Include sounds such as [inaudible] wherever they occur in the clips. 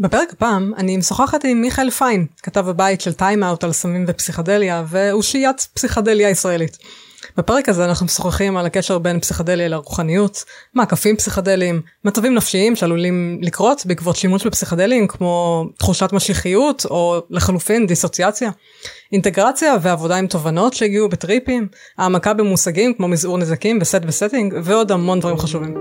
בפרק הפעם אני משוחחת עם מיכאל פיין, כתב הבית של טיים-אאוט על סמים ופסיכדליה ואושיית פסיכדליה ישראלית. בפרק הזה אנחנו משוחחים על הקשר בין פסיכדליה לרוחניות, מעקפים פסיכדליים, מצבים נפשיים שעלולים לקרות בעקבות שימוש בפסיכדליים כמו תחושת משיחיות או לחלופין דיסוציאציה, אינטגרציה ועבודה עם תובנות שהגיעו בטריפים, העמקה במושגים כמו מזעור נזקים ו set ו setting ועוד המון דברים חשובים.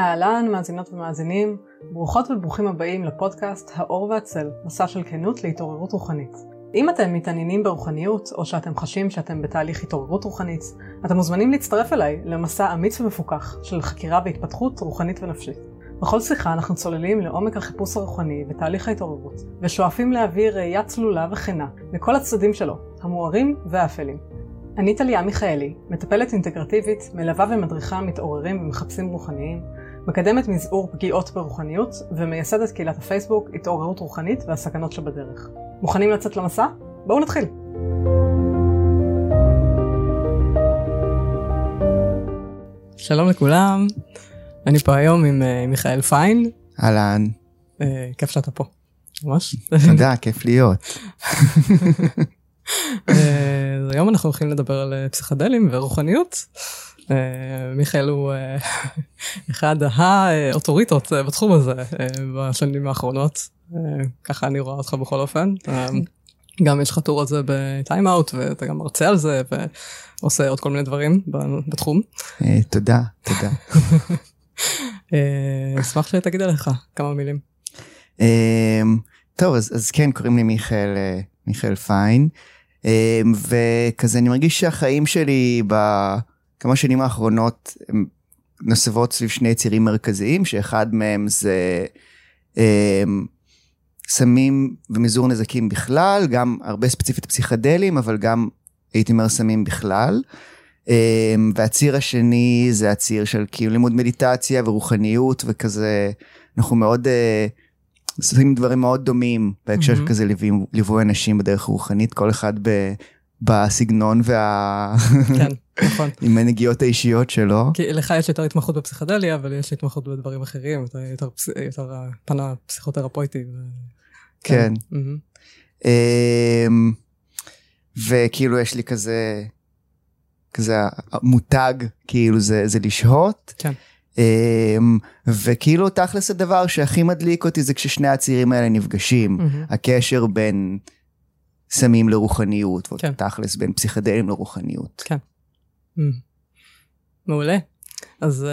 אהלן מאזינות ומאזינים, ברוכות וברוכים הבאים לפודקאסט האור והצל, מסע של כנות להתעוררות רוחנית. אם אתם מתעניינים ברוחניות, או שאתם חשים שאתם בתהליך התעוררות רוחנית, אתם מוזמנים להצטרף אליי למסע אמיץ ומפוקח של חקירה והתפתחות רוחנית ונפשית. בכל שיחה אנחנו צוללים לעומק החיפוש הרוחני ותהליך ההתעוררות, ושואפים להביא ראייה צלולה וכנה לכל הצדדים שלו, המוארים והאפלים. אני טליה מיכאלי, מטפלת אינטגרטיבית, מלווה ומדריכה מתעוררים ומחפשים רוחניים, מקדמת מזעור פגיעות ברוחניות ומייסדת קהילת הפייסבוק התעוררות רוחנית והסכנות שבדרך. מוכנים לצאת למסע? בואו נתחיל. שלום לכולם, אני פה היום עם uh, מיכאל פיין. אהלן. Uh, כיף שאתה פה, ממש. תודה, כיף להיות. uh, היום אנחנו הולכים לדבר על פסיכדלים ורוחניות. אה, מיכאל הוא אה, [laughs] אחד האוטוריטות אה, בתחום הזה בשנים האחרונות, ככה אני רואה אותך בכל אופן. גם יש לך טור על זה בטיים-אאוט ואתה גם מרצה על זה ועושה עוד כל מיני דברים בתחום. תודה, תודה. [laughs] אשמח שתגיד עליך כמה מילים. טוב, אז כן, קוראים לי מיכאל, מיכאל פיין, וכזה אני מרגיש שהחיים שלי ב... כמה שנים האחרונות נסבות סביב שני צירים מרכזיים, שאחד מהם זה אה, סמים ומזעור נזקים בכלל, גם הרבה ספציפית פסיכדלים, אבל גם הייתי אומר סמים בכלל. אה, והציר השני זה הציר של כאילו לימוד מדיטציה ורוחניות וכזה, אנחנו מאוד... אה, עושים דברים מאוד דומים בהקשר mm-hmm. כזה ליווי אנשים בדרך רוחנית, כל אחד ב, בסגנון וה... כן, [laughs] נכון. עם הנגיעות האישיות שלו. כי לך יש יותר התמחות בפסיכדליה, אבל יש התמחות בדברים אחרים, יותר, יותר, יותר פן הפסיכותרפויטי. כן. כן. אמ, וכאילו יש לי כזה, כזה מותג, כאילו זה, זה לשהות. כן. אמ, וכאילו תכלס הדבר שהכי מדליק אותי זה כששני הצירים האלה נפגשים, הקשר בין... סמים לרוחניות, כן. תכלס בין פסיכדלים לרוחניות. כן. Mm. מעולה. אז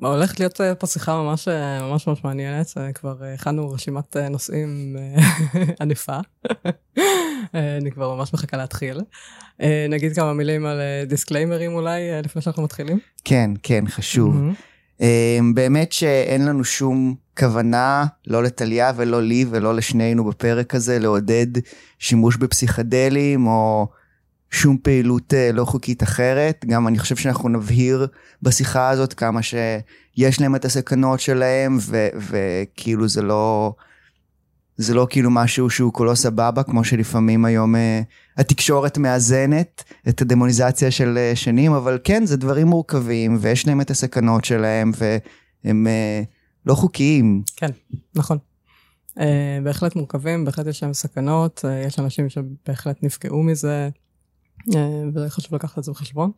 uh, הולכת להיות uh, פה שיחה ממש uh, ממש ממש מעניינת, uh, כבר הכנו רשימת נושאים [laughs] ענפה. אני כבר ממש מחכה להתחיל. Uh, נגיד כמה מילים על דיסקליימרים אולי, לפני שאנחנו מתחילים? כן, כן, חשוב. Mm-hmm. Uh, באמת שאין לנו שום כוונה, לא לטליה ולא לי ולא לשנינו בפרק הזה, לעודד שימוש בפסיכדלים או שום פעילות אה, לא חוקית אחרת. גם אני חושב שאנחנו נבהיר בשיחה הזאת כמה שיש להם את הסכנות שלהם, וכאילו זה לא... זה לא כאילו משהו שהוא כולו סבבה, כמו שלפעמים היום uh, התקשורת מאזנת את הדמוניזציה של uh, שנים, אבל כן, זה דברים מורכבים, ויש להם את הסכנות שלהם, והם uh, לא חוקיים. כן, נכון. Uh, בהחלט מורכבים, בהחלט יש להם סכנות, uh, יש אנשים שבהחלט נפגעו מזה, uh, וחשוב לקחת את זה בחשבון.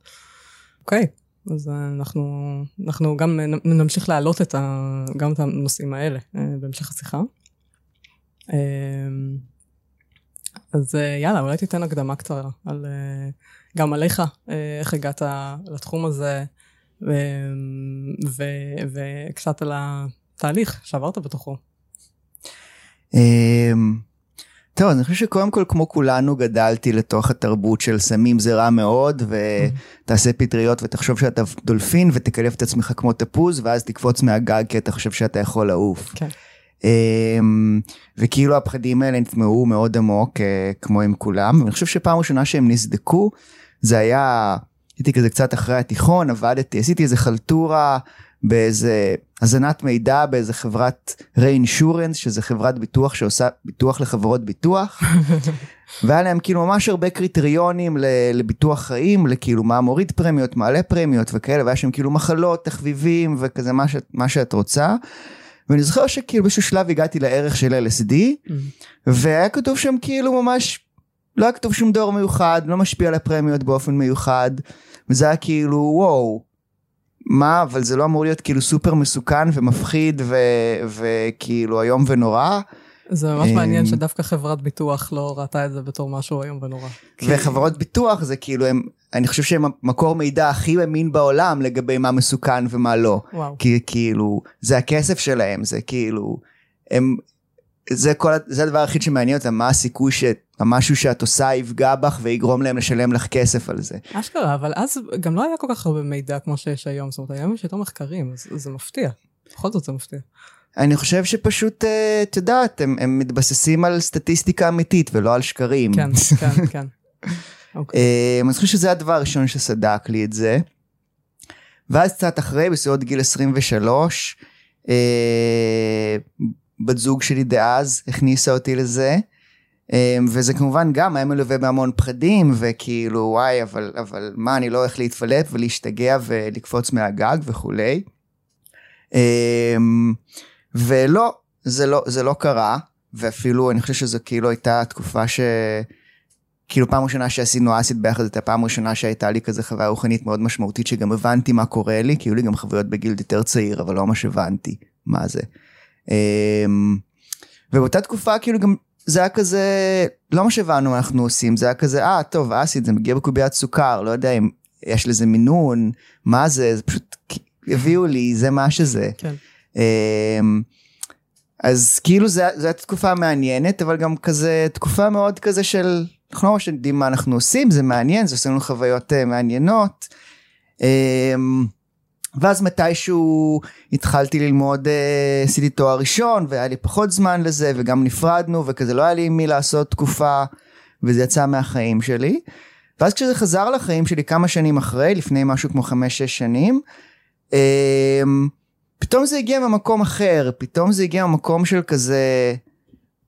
אוקיי, אז אנחנו, אנחנו גם נמשיך להעלות את ה, גם את הנושאים האלה בהמשך השיחה. Uh, אז uh, יאללה, אולי תיתן הקדמה קצרה על, uh, גם עליך, uh, איך הגעת לתחום הזה, וקצת על התהליך שעברת בתוכו. אמ, טוב, אני חושב שקודם כל, כמו כולנו, גדלתי לתוך התרבות של סמים זה רע מאוד, ותעשה פטריות ותחשוב שאתה דולפין, ותקלף את עצמך כמו תפוז, ואז תקפוץ מהגג כי אתה חושב שאתה יכול לעוף. כן. אמ, וכאילו הפחדים האלה נטמעו מאוד עמוק, אה, כמו עם כולם, ואני חושב שפעם ראשונה שהם נסדקו, זה היה הייתי כזה קצת אחרי התיכון, עבדתי, עשיתי איזה חלטורה באיזה הזנת מידע באיזה חברת ריינשורנס שזה חברת ביטוח שעושה ביטוח לחברות ביטוח [laughs] והיה להם כאילו ממש הרבה קריטריונים לביטוח חיים לכאילו מה מוריד פרמיות מעלה פרמיות וכאלה והיה שם כאילו מחלות תחביבים וכזה מה, ש, מה שאת רוצה. ואני זוכר שכאילו באיזשהו שלב הגעתי לערך של LSD mm. והיה כתוב שם כאילו ממש לא היה כתוב שום דור מיוחד לא משפיע על הפרמיות באופן מיוחד וזה היה כאילו וואו מה אבל זה לא אמור להיות כאילו סופר מסוכן ומפחיד וכאילו איום ונורא. זה ממש מעניין אמ, שדווקא חברת ביטוח לא ראתה את זה בתור משהו איום ונורא. וחברות ביטוח זה כאילו הם, אני חושב שהם המקור מידע הכי אמין בעולם לגבי מה מסוכן ומה לא. וואו. כי כאילו, זה הכסף שלהם, זה כאילו, הם, זה כל, זה הדבר היחיד שמעניין אותם, מה הסיכוי שמשהו שאת עושה יפגע בך ויגרום להם לשלם לך כסף על זה. אשכרה, אבל אז גם לא היה כל כך הרבה מידע כמו שיש היום, זאת אומרת, היום יש יותר מחקרים, אז זה מפתיע. בכל זאת זה מפתיע. אני חושב שפשוט, אה, את יודעת, הם, הם מתבססים על סטטיסטיקה אמיתית ולא על שקרים. כן, כן, [laughs] כן. אוקיי. אה, אני חושב שזה הדבר הראשון שסדק לי את זה. ואז קצת אחרי, בסביבות גיל 23, אה, בת זוג שלי דאז הכניסה אותי לזה. וזה כמובן גם היה מלווה בהמון פחדים וכאילו וואי אבל אבל מה אני לא הולך להתפלט ולהשתגע ולקפוץ מהגג וכולי. ולא, זה לא, זה לא קרה, ואפילו אני חושב שזו כאילו הייתה תקופה ש... כאילו פעם ראשונה שעשינו אסיד ביחד, הייתה פעם ראשונה שהייתה לי כזה חוויה רוחנית מאוד משמעותית, שגם הבנתי מה קורה לי, כי היו לי גם חוויות בגיל יותר צעיר, אבל לא ממש הבנתי מה זה. אמ, ובאותה תקופה כאילו גם זה היה כזה, לא מה שהבנו מה אנחנו עושים, זה היה כזה, אה טוב אסיד זה מגיע בקוביית סוכר, לא יודע אם יש לזה מינון, מה זה, זה פשוט הביאו לי, זה מה שזה. כן. אמ, אז כאילו זו הייתה תקופה מעניינת, אבל גם כזה תקופה מאוד כזה של, אנחנו לא ממש יודעים מה אנחנו עושים, זה מעניין, זה עושה לנו חוויות uh, מעניינות. Um, ואז מתישהו התחלתי ללמוד, uh, עשיתי תואר ראשון, והיה לי פחות זמן לזה, וגם נפרדנו, וכזה לא היה לי עם מי לעשות תקופה, וזה יצא מהחיים שלי. ואז כשזה חזר לחיים שלי כמה שנים אחרי, לפני משהו כמו חמש-שש שנים, um, פתאום זה הגיע ממקום אחר, פתאום זה הגיע ממקום של כזה,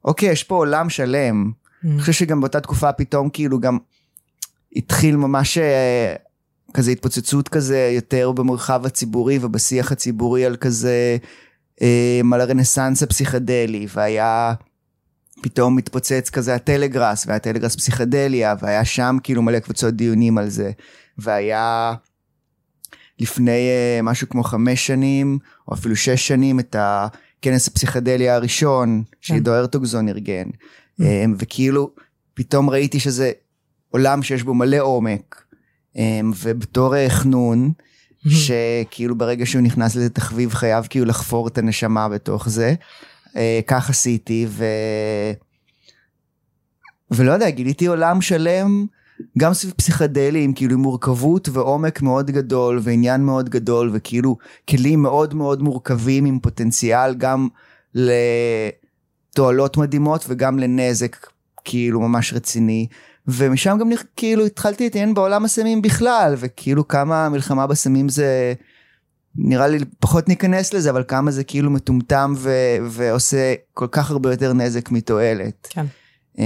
אוקיי, יש פה עולם שלם. Mm. אני חושב שגם באותה תקופה פתאום כאילו גם התחיל ממש אה, כזה התפוצצות כזה יותר במרחב הציבורי ובשיח הציבורי על כזה, אה, על הרנסאנס הפסיכדלי, והיה פתאום מתפוצץ כזה הטלגראס, והיה טלגראס פסיכדליה, והיה שם כאילו מלא קבוצות דיונים על זה, והיה... לפני uh, משהו כמו חמש שנים, או אפילו שש שנים, את הכנס הפסיכדליה הראשון שעידו כן. הרטוגזון ארגן. Mm. Um, וכאילו, פתאום ראיתי שזה עולם שיש בו מלא עומק, um, ובתור חנון, mm-hmm. שכאילו ברגע שהוא נכנס לזה תחביב חייב כאילו לחפור את הנשמה בתוך זה. כך עשיתי, ו... ולא יודע, גיליתי עולם שלם גם סביב פסיכדלים, כאילו עם מורכבות ועומק מאוד גדול ועניין מאוד גדול וכאילו כלים מאוד מאוד מורכבים עם פוטנציאל גם לתועלות מדהימות וגם לנזק כאילו ממש רציני. ומשם גם כאילו התחלתי להתעניין בעולם הסמים בכלל וכאילו כמה מלחמה בסמים זה נראה לי פחות ניכנס לזה אבל כמה זה כאילו מטומטם ו- ועושה כל כך הרבה יותר נזק מתועלת. כן. Um,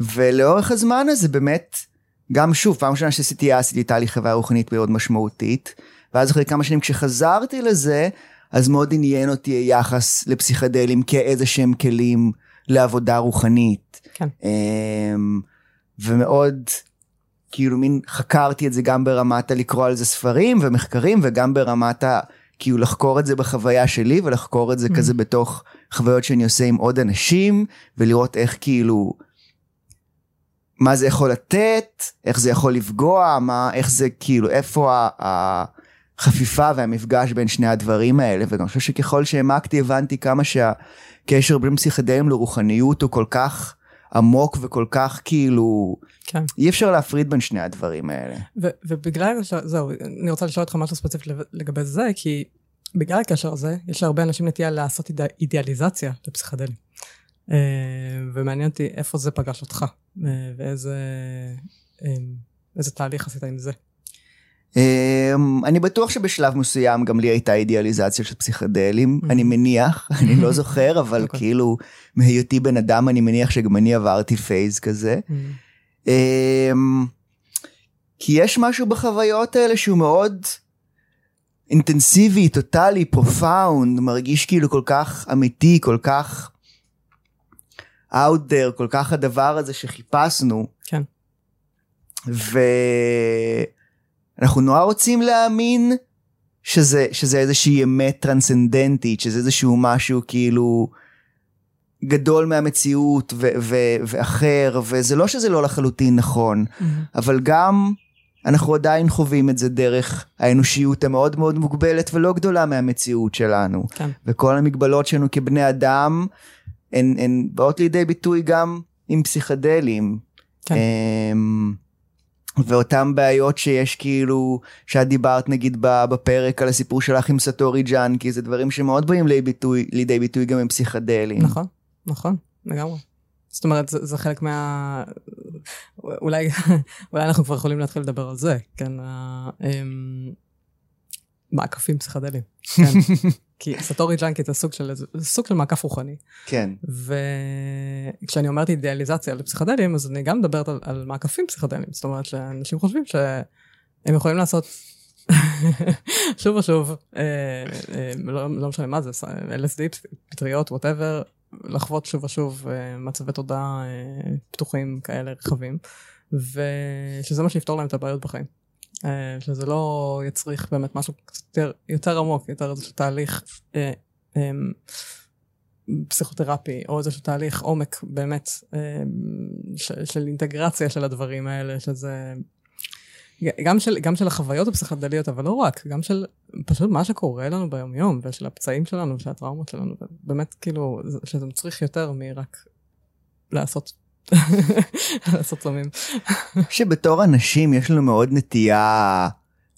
ולאורך הזמן הזה באמת, גם שוב, פעם ראשונה שעשיתי הייתה לי חוויה רוחנית מאוד משמעותית, ואז אחרי כמה שנים כשחזרתי לזה, אז מאוד עניין אותי היחס לפסיכדלים כאיזה שהם כלים לעבודה רוחנית. כן. אמ, ומאוד, כאילו מין חקרתי את זה גם ברמת הלקרוא על זה ספרים ומחקרים, וגם ברמת ה... כאילו לחקור את זה בחוויה שלי ולחקור את זה mm. כזה בתוך חוויות שאני עושה עם עוד אנשים, ולראות איך כאילו מה זה יכול לתת, איך זה יכול לפגוע, מה, איך זה כאילו, איפה החפיפה והמפגש בין שני הדברים האלה, וגם חושב שככל שהעמקתי הבנתי כמה שהקשר בין פסיכדלים לרוחניות הוא כל כך עמוק וכל כך כאילו, כן. אי אפשר להפריד בין שני הדברים האלה. ו- ובגלל, זהו, אני רוצה לשאול אותך משהו ספציפי לגבי זה, כי בגלל הקשר הזה, יש להרבה אנשים נטייה לעשות איד... אידיאליזציה לפסיכדלים. אה, ומעניין אותי איפה זה פגש אותך, אה, ואיזה איזה תהליך עשית עם זה. אני בטוח שבשלב מסוים גם לי הייתה אידיאליזציה של פסיכדלים. אני מניח, [laughs] אני לא [laughs] זוכר, אבל אוקיי. כאילו מהיותי בן אדם אני מניח שגם אני עברתי phase כזה. אמ, כי יש משהו בחוויות האלה שהוא מאוד אינטנסיבי, טוטאלי, profound, מרגיש כאילו כל כך אמיתי, כל כך out there, כל כך הדבר הזה שחיפשנו. כן. ואנחנו נורא רוצים להאמין שזה, שזה איזושהי אמת טרנסצנדנטית, שזה איזשהו משהו כאילו גדול מהמציאות ו- ו- ואחר, וזה לא שזה לא לחלוטין נכון, אבל גם אנחנו עדיין חווים את זה דרך האנושיות המאוד מאוד מוגבלת ולא גדולה מהמציאות שלנו. כן. וכל המגבלות שלנו כבני אדם, הן, הן באות לידי ביטוי גם עם פסיכדלים. כן. אמ, ואותן בעיות שיש כאילו, שאת דיברת נגיד בפרק על הסיפור שלך עם סטורי ג'אנקי, זה דברים שמאוד באים לידי ביטוי, לידי ביטוי גם עם פסיכדלים. נכון, נכון, לגמרי. זאת אומרת, זה, זה חלק מה... אולי, [laughs] אולי אנחנו כבר יכולים להתחיל לדבר על זה, כן? אמ, מעקפים פסיכדליים. כן. [laughs] כי סטורי ג'אנקית זה סוג של, סוג של מעקף רוחני. כן. וכשאני אומרת אידיאליזציה לפסיכדלים, אז אני גם מדברת על, על מעקפים פסיכדליים. זאת אומרת שאנשים חושבים שהם יכולים לעשות [laughs] שוב ושוב, אה, אה, לא, לא משנה מה זה, LSD, פטריות, וואטאבר, לחוות שוב ושוב אה, מצבי תודעה אה, פתוחים כאלה רחבים, ושזה מה שיפתור להם את הבעיות בחיים. אה, שזה לא יצריך באמת משהו יותר, יותר עמוק, יותר איזשהו תהליך אה, אה, פסיכותרפי, או איזשהו תהליך עומק באמת אה, ש, של אינטגרציה של הדברים האלה, שזה... גם של, גם של החוויות הפסיכדליות, אבל לא רק, גם של פשוט מה שקורה לנו ביומיום, ושל הפצעים שלנו, ושל הטראומות שלנו, באמת כאילו, זה- שזה מצריך יותר מרק לעשות, [laughs] לעשות סמים. שבתור אנשים יש לנו מאוד נטייה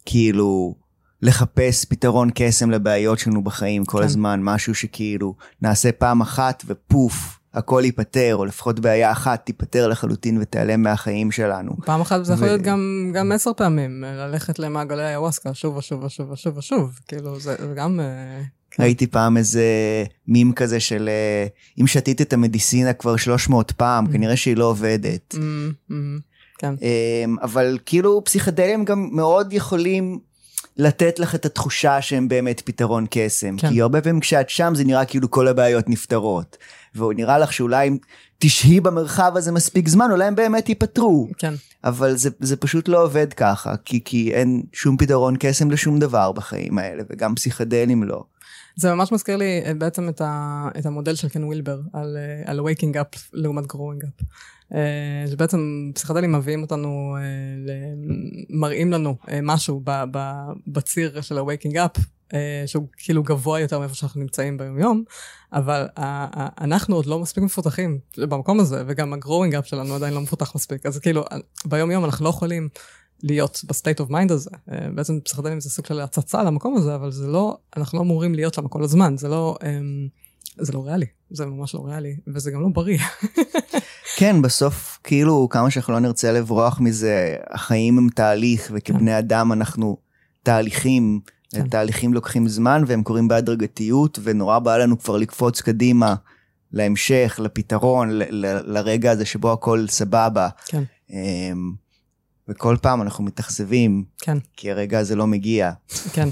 כאילו לחפש פתרון קסם לבעיות שלנו בחיים כל כן. הזמן, משהו שכאילו נעשה פעם אחת ופוף, הכל ייפתר, או לפחות בעיה אחת תיפתר לחלוטין ותיעלם מהחיים שלנו. פעם אחת זה יכול להיות גם, גם עשר פעמים, ללכת למעגלי ayahuasca שוב ושוב ושוב ושוב ושוב, כאילו זה, זה גם... כן. ראיתי פעם איזה מים כזה של אה, אם שתית את המדיסינה כבר 300 פעם, Mm. כנראה שהיא לא עובדת. אמ, אמ, כן, אמ, אבל כאילו פסיכדלים גם מאוד יכולים לתת לך את התחושה שהם באמת פתרון קסם. כן. כי הרבה פעמים כשאת שם זה נראה כאילו כל הבעיות נפתרות. ונראה לך שאולי אם תשהי במרחב הזה מספיק זמן, אולי הם באמת ייפתרו. כן, אבל זה, זה פשוט לא עובד ככה, כי, כי אין שום פתרון קסם לשום דבר בחיים האלה, וגם פסיכדלים לא. זה ממש מזכיר לי אה, בעצם את, ה, את המודל של קן ווילבר על, אה, על waking up לעומת growing up. אה, שבעצם פסיכדלים מביאים אותנו, אה, מראים לנו אה, משהו ב, ב, בציר של ה-waking up, אה, שהוא כאילו גבוה יותר מאיפה שאנחנו נמצאים ביום-יום, אבל אנחנו עוד לא מספיק מפותחים במקום הזה, וגם ה-growing up שלנו עדיין לא מפותח מספיק. אז כאילו, ביום-יום אנחנו לא יכולים להיות ב state of mind הזה. אה, בעצם פסיכדלים זה סוג של הצצה למקום הזה, אבל זה לא, אנחנו לא אמורים להיות שם כל הזמן, זה לא, אמ, זה לא ריאלי, זה ממש לא ריאלי, וזה גם לא בריא. [laughs] כן, בסוף, כאילו, כמה שאנחנו לא נרצה לברוח מזה, החיים הם תהליך, וכבני אדם אנחנו תהליכים. כן. תהליכים לוקחים זמן והם קורים בהדרגתיות, ונורא בא לנו כבר לקפוץ קדימה להמשך, לפתרון, ל- ל- לרגע הזה שבו הכל סבבה. כן. וכל פעם אנחנו מתאכזבים, כן, כי הרגע הזה לא מגיע. כן.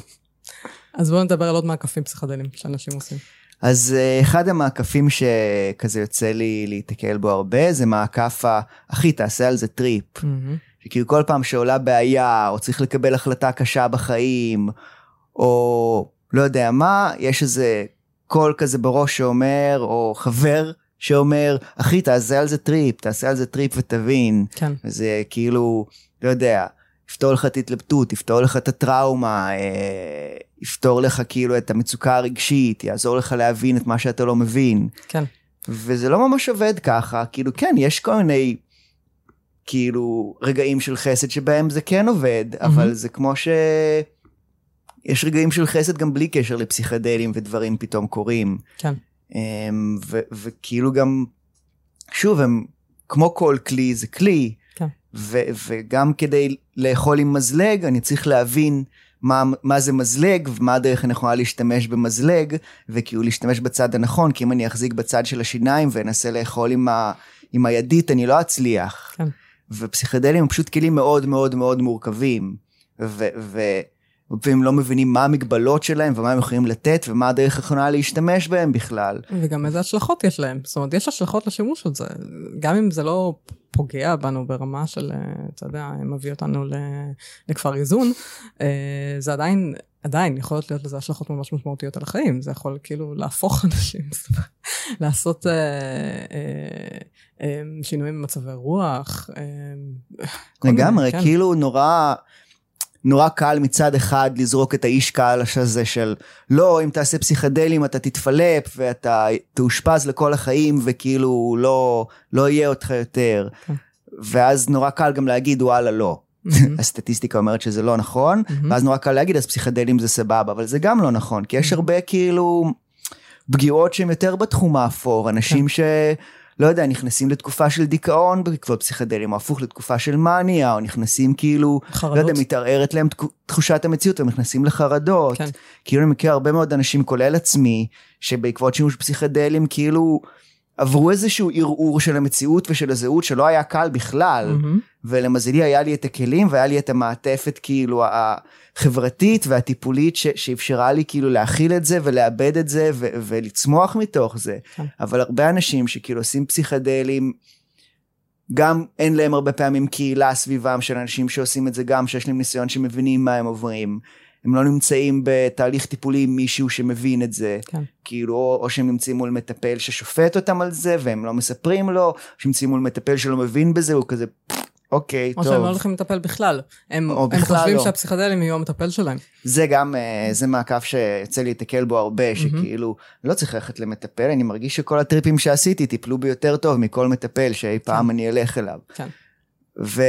אז בואו נדבר על עוד מעקפים פסיכדליים שאנשים עושים. אז אה, אחד המעקפים שכזה יוצא לי להיתקל בו הרבה, זה מעקף ה... אחי, תעשה על זה טריפ. מהמם. שכאילו כל פעם שעולה בעיה, או צריך לקבל החלטה קשה בחיים, או לא יודע מה, יש איזה קול כזה בראש שאומר, או חבר שאומר, אחי, תעשה על זה טריפ, תעשה על זה טריפ ותבין. כן, וזה כאילו, לא יודע, יפתור לך את התלבטות, יפתור לך את הטראומה, אה, יפתור לך כאילו את המצוקה הרגשית, יעזור לך להבין את מה שאתה לא מבין. כן, וזה לא ממש עובד ככה, כאילו כן, יש כל מיני כאילו רגעים של חסד שבהם זה כן עובד, אבל זה כמו ש... יש רגעים של חסד גם בלי קשר לפסיכדלים ודברים פתאום קורים. כן, ו- וכאילו גם, שוב, הם כמו כל כלי זה כלי, כן. ו, וגם כדי לאכול עם מזלג, אני צריך להבין מה, מה זה מזלג ומה הדרך הנכונה להשתמש במזלג, וכאילו להשתמש בצד הנכון, כי אם אני אחזיק בצד של השיניים ואנסה לאכול עם, ה, עם הידית, אני לא אצליח. כן. ופסיכדלים הם פשוט כלים מאוד מאוד מאוד מורכבים, ו... ו והם לא מבינים מה המגבלות שלהם ומה הם יכולים לתת ומה הדרך הנכונה להשתמש בהם בכלל. וגם איזה השלכות יש להם. זאת אומרת, יש השלכות לשימוש של זה. גם אם זה לא פוגע בנו ברמה של, אה, אתה יודע, מביא אותנו לכפר איזון, אה, זה עדיין, עדיין יכולות להיות לזה השלכות ממש משמעותיות על החיים. זה יכול כאילו להפוך [laughs] אנשים, לעשות אה, אה, אה, שינויים במצבי רוח. אה, לגמרי, כן. כאילו נורא... נורא קל מצד אחד לזרוק את האיש קהל הזה של לא, אם תעשה פסיכדלים אתה תתפלפ ואתה תאושפז לכל החיים וכאילו לא, לא יהיה אותך יותר. כן. ואז נורא קל גם להגיד וואלה לא. Mm-hmm. הסטטיסטיקה אומרת שזה לא נכון, mm-hmm. ואז נורא קל להגיד אז פסיכדלים זה סבבה, אבל זה גם לא נכון, כי יש mm-hmm. הרבה כאילו פגיעות שהן יותר בתחום האפור, אנשים כן. ש... לא יודע, נכנסים לתקופה של דיכאון בעקבות פסיכדלים, או הפוך לתקופה של מאניה, או נכנסים כאילו, חרדות. לא יודע, מתערערת להם תחושת המציאות, הם נכנסים לחרדות. כן. כאילו אני מכיר הרבה מאוד אנשים, כולל עצמי, שבעקבות שימוש פסיכדלים, כאילו, עברו איזשהו ערעור של המציאות ושל הזהות שלא היה קל בכלל, mm-hmm. ולמזלי היה לי את הכלים והיה לי את המעטפת כאילו החברתית והטיפולית ש- שאפשרה לי כאילו להכיל את זה ולאבד את זה ו- ולצמוח מתוך זה. כן. אבל הרבה אנשים שכאילו עושים פסיכדלים, גם אין להם הרבה פעמים קהילה סביבם של אנשים שעושים את זה גם, שיש להם ניסיון שמבינים מה הם עוברים. הם לא נמצאים בתהליך טיפולי עם מישהו שמבין את זה. כן. כאילו, או, או שהם נמצאים מול מטפל ששופט אותם על זה, והם לא מספרים לו, או שהם נמצאים מול מטפל שלא מבין בזה, הוא כזה, אוקיי, או טוב. או שהם לא הולכים לטפל בכלל. הם, הם חושבים לא. שהפסיכדלים יהיו המטפל שלהם. זה גם, אה, זה מעקף שיוצא להתקל בו הרבה, שכאילו, לא צריך ללכת למטפל, אני מרגיש שכל הטריפים שעשיתי טיפלו בי יותר טוב מכל מטפל שאי פעם כן. אני אלך אליו. כן. ו...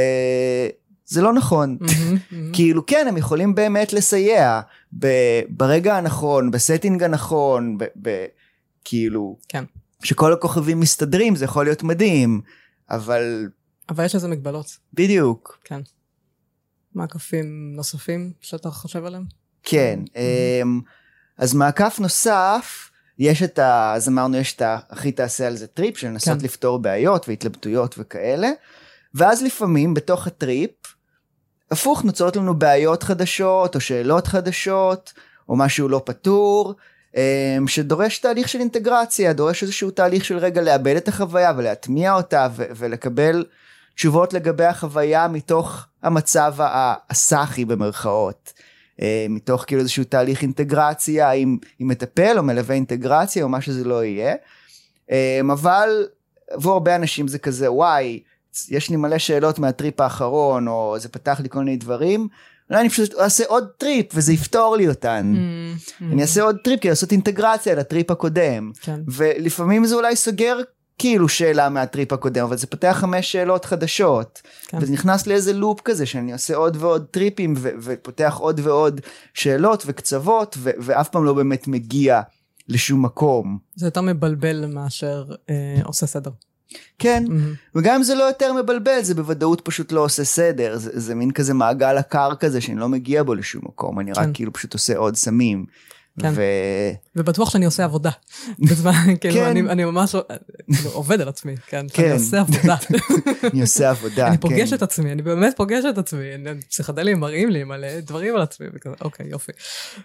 זה לא נכון. [laughs] כאילו כן, הם יכולים באמת לסייע ברגע הנכון, ב setting הנכון, כאילו, כן. שכל הכוכבים מסתדרים, זה יכול להיות מדהים, אבל... אבל יש לזה מגבלות. בדיוק. כן. מעקפים נוספים שאתה חושב עליהם? כן. אמ, אז מעקף נוסף, יש את ה... אז אמרנו, יש את ה... אחי תעשה על זה טריפ, של לנסות כן. לפתור בעיות והתלבטויות וכאלה. ואז לפעמים בתוך הטריפ, הפוך, נוצרות לנו בעיות חדשות, או שאלות חדשות, או משהו לא פתור, אמ, שדורש תהליך של אינטגרציה, דורש איזשהו תהליך של רגע לאבד את החוויה ולהטמיע אותה ו- ולקבל תשובות לגבי החוויה מתוך המצב הסאחי במרכאות. אמ, מתוך כאילו איזשהו תהליך אינטגרציה עם, עם מטפל או מלווה אינטגרציה או מה שזה לא יהיה. אמ, אבל עבור הרבה אנשים זה כזה וואי יש לי מלא שאלות מהטריפ האחרון, או זה פתח לי כל מיני דברים, אולי אני פשוט אעשה עוד טריפ וזה יפתור לי אותן. Mm, mm. אני אעשה עוד טריפ כדי לעשות אינטגרציה לטריפ הקודם. כן. ולפעמים זה אולי סוגר כאילו שאלה מהטריפ הקודם, אבל זה פותח חמש שאלות חדשות. כן. וזה נכנס לאיזה לופ כזה שאני עושה עוד ועוד טריפים ו- ופותח עוד ועוד שאלות וקצוות, ו- ואף פעם לא באמת מגיע לשום מקום. זה יותר מבלבל מאשר אה, עושה סדר. כן, mm-hmm. וגם אם זה לא יותר מבלבל, זה בוודאות פשוט לא עושה סדר, זה, זה מין כזה מעגל עקר כזה שאני לא מגיע בו לשום מקום, אני כן. רק כאילו פשוט עושה עוד סמים. כן. ו... ובטוח שאני עושה עבודה. [laughs] בזמן, כאילו, כן. אני, אני ממש כאילו, עובד על עצמי, כן? כן. אני עושה עבודה. [laughs] אני עושה עבודה, אני פוגש כן. את עצמי, אני באמת פוגש את עצמי, פסיכדלים מראים לי מלא דברים על עצמי, וכזה, אוקיי, יופי.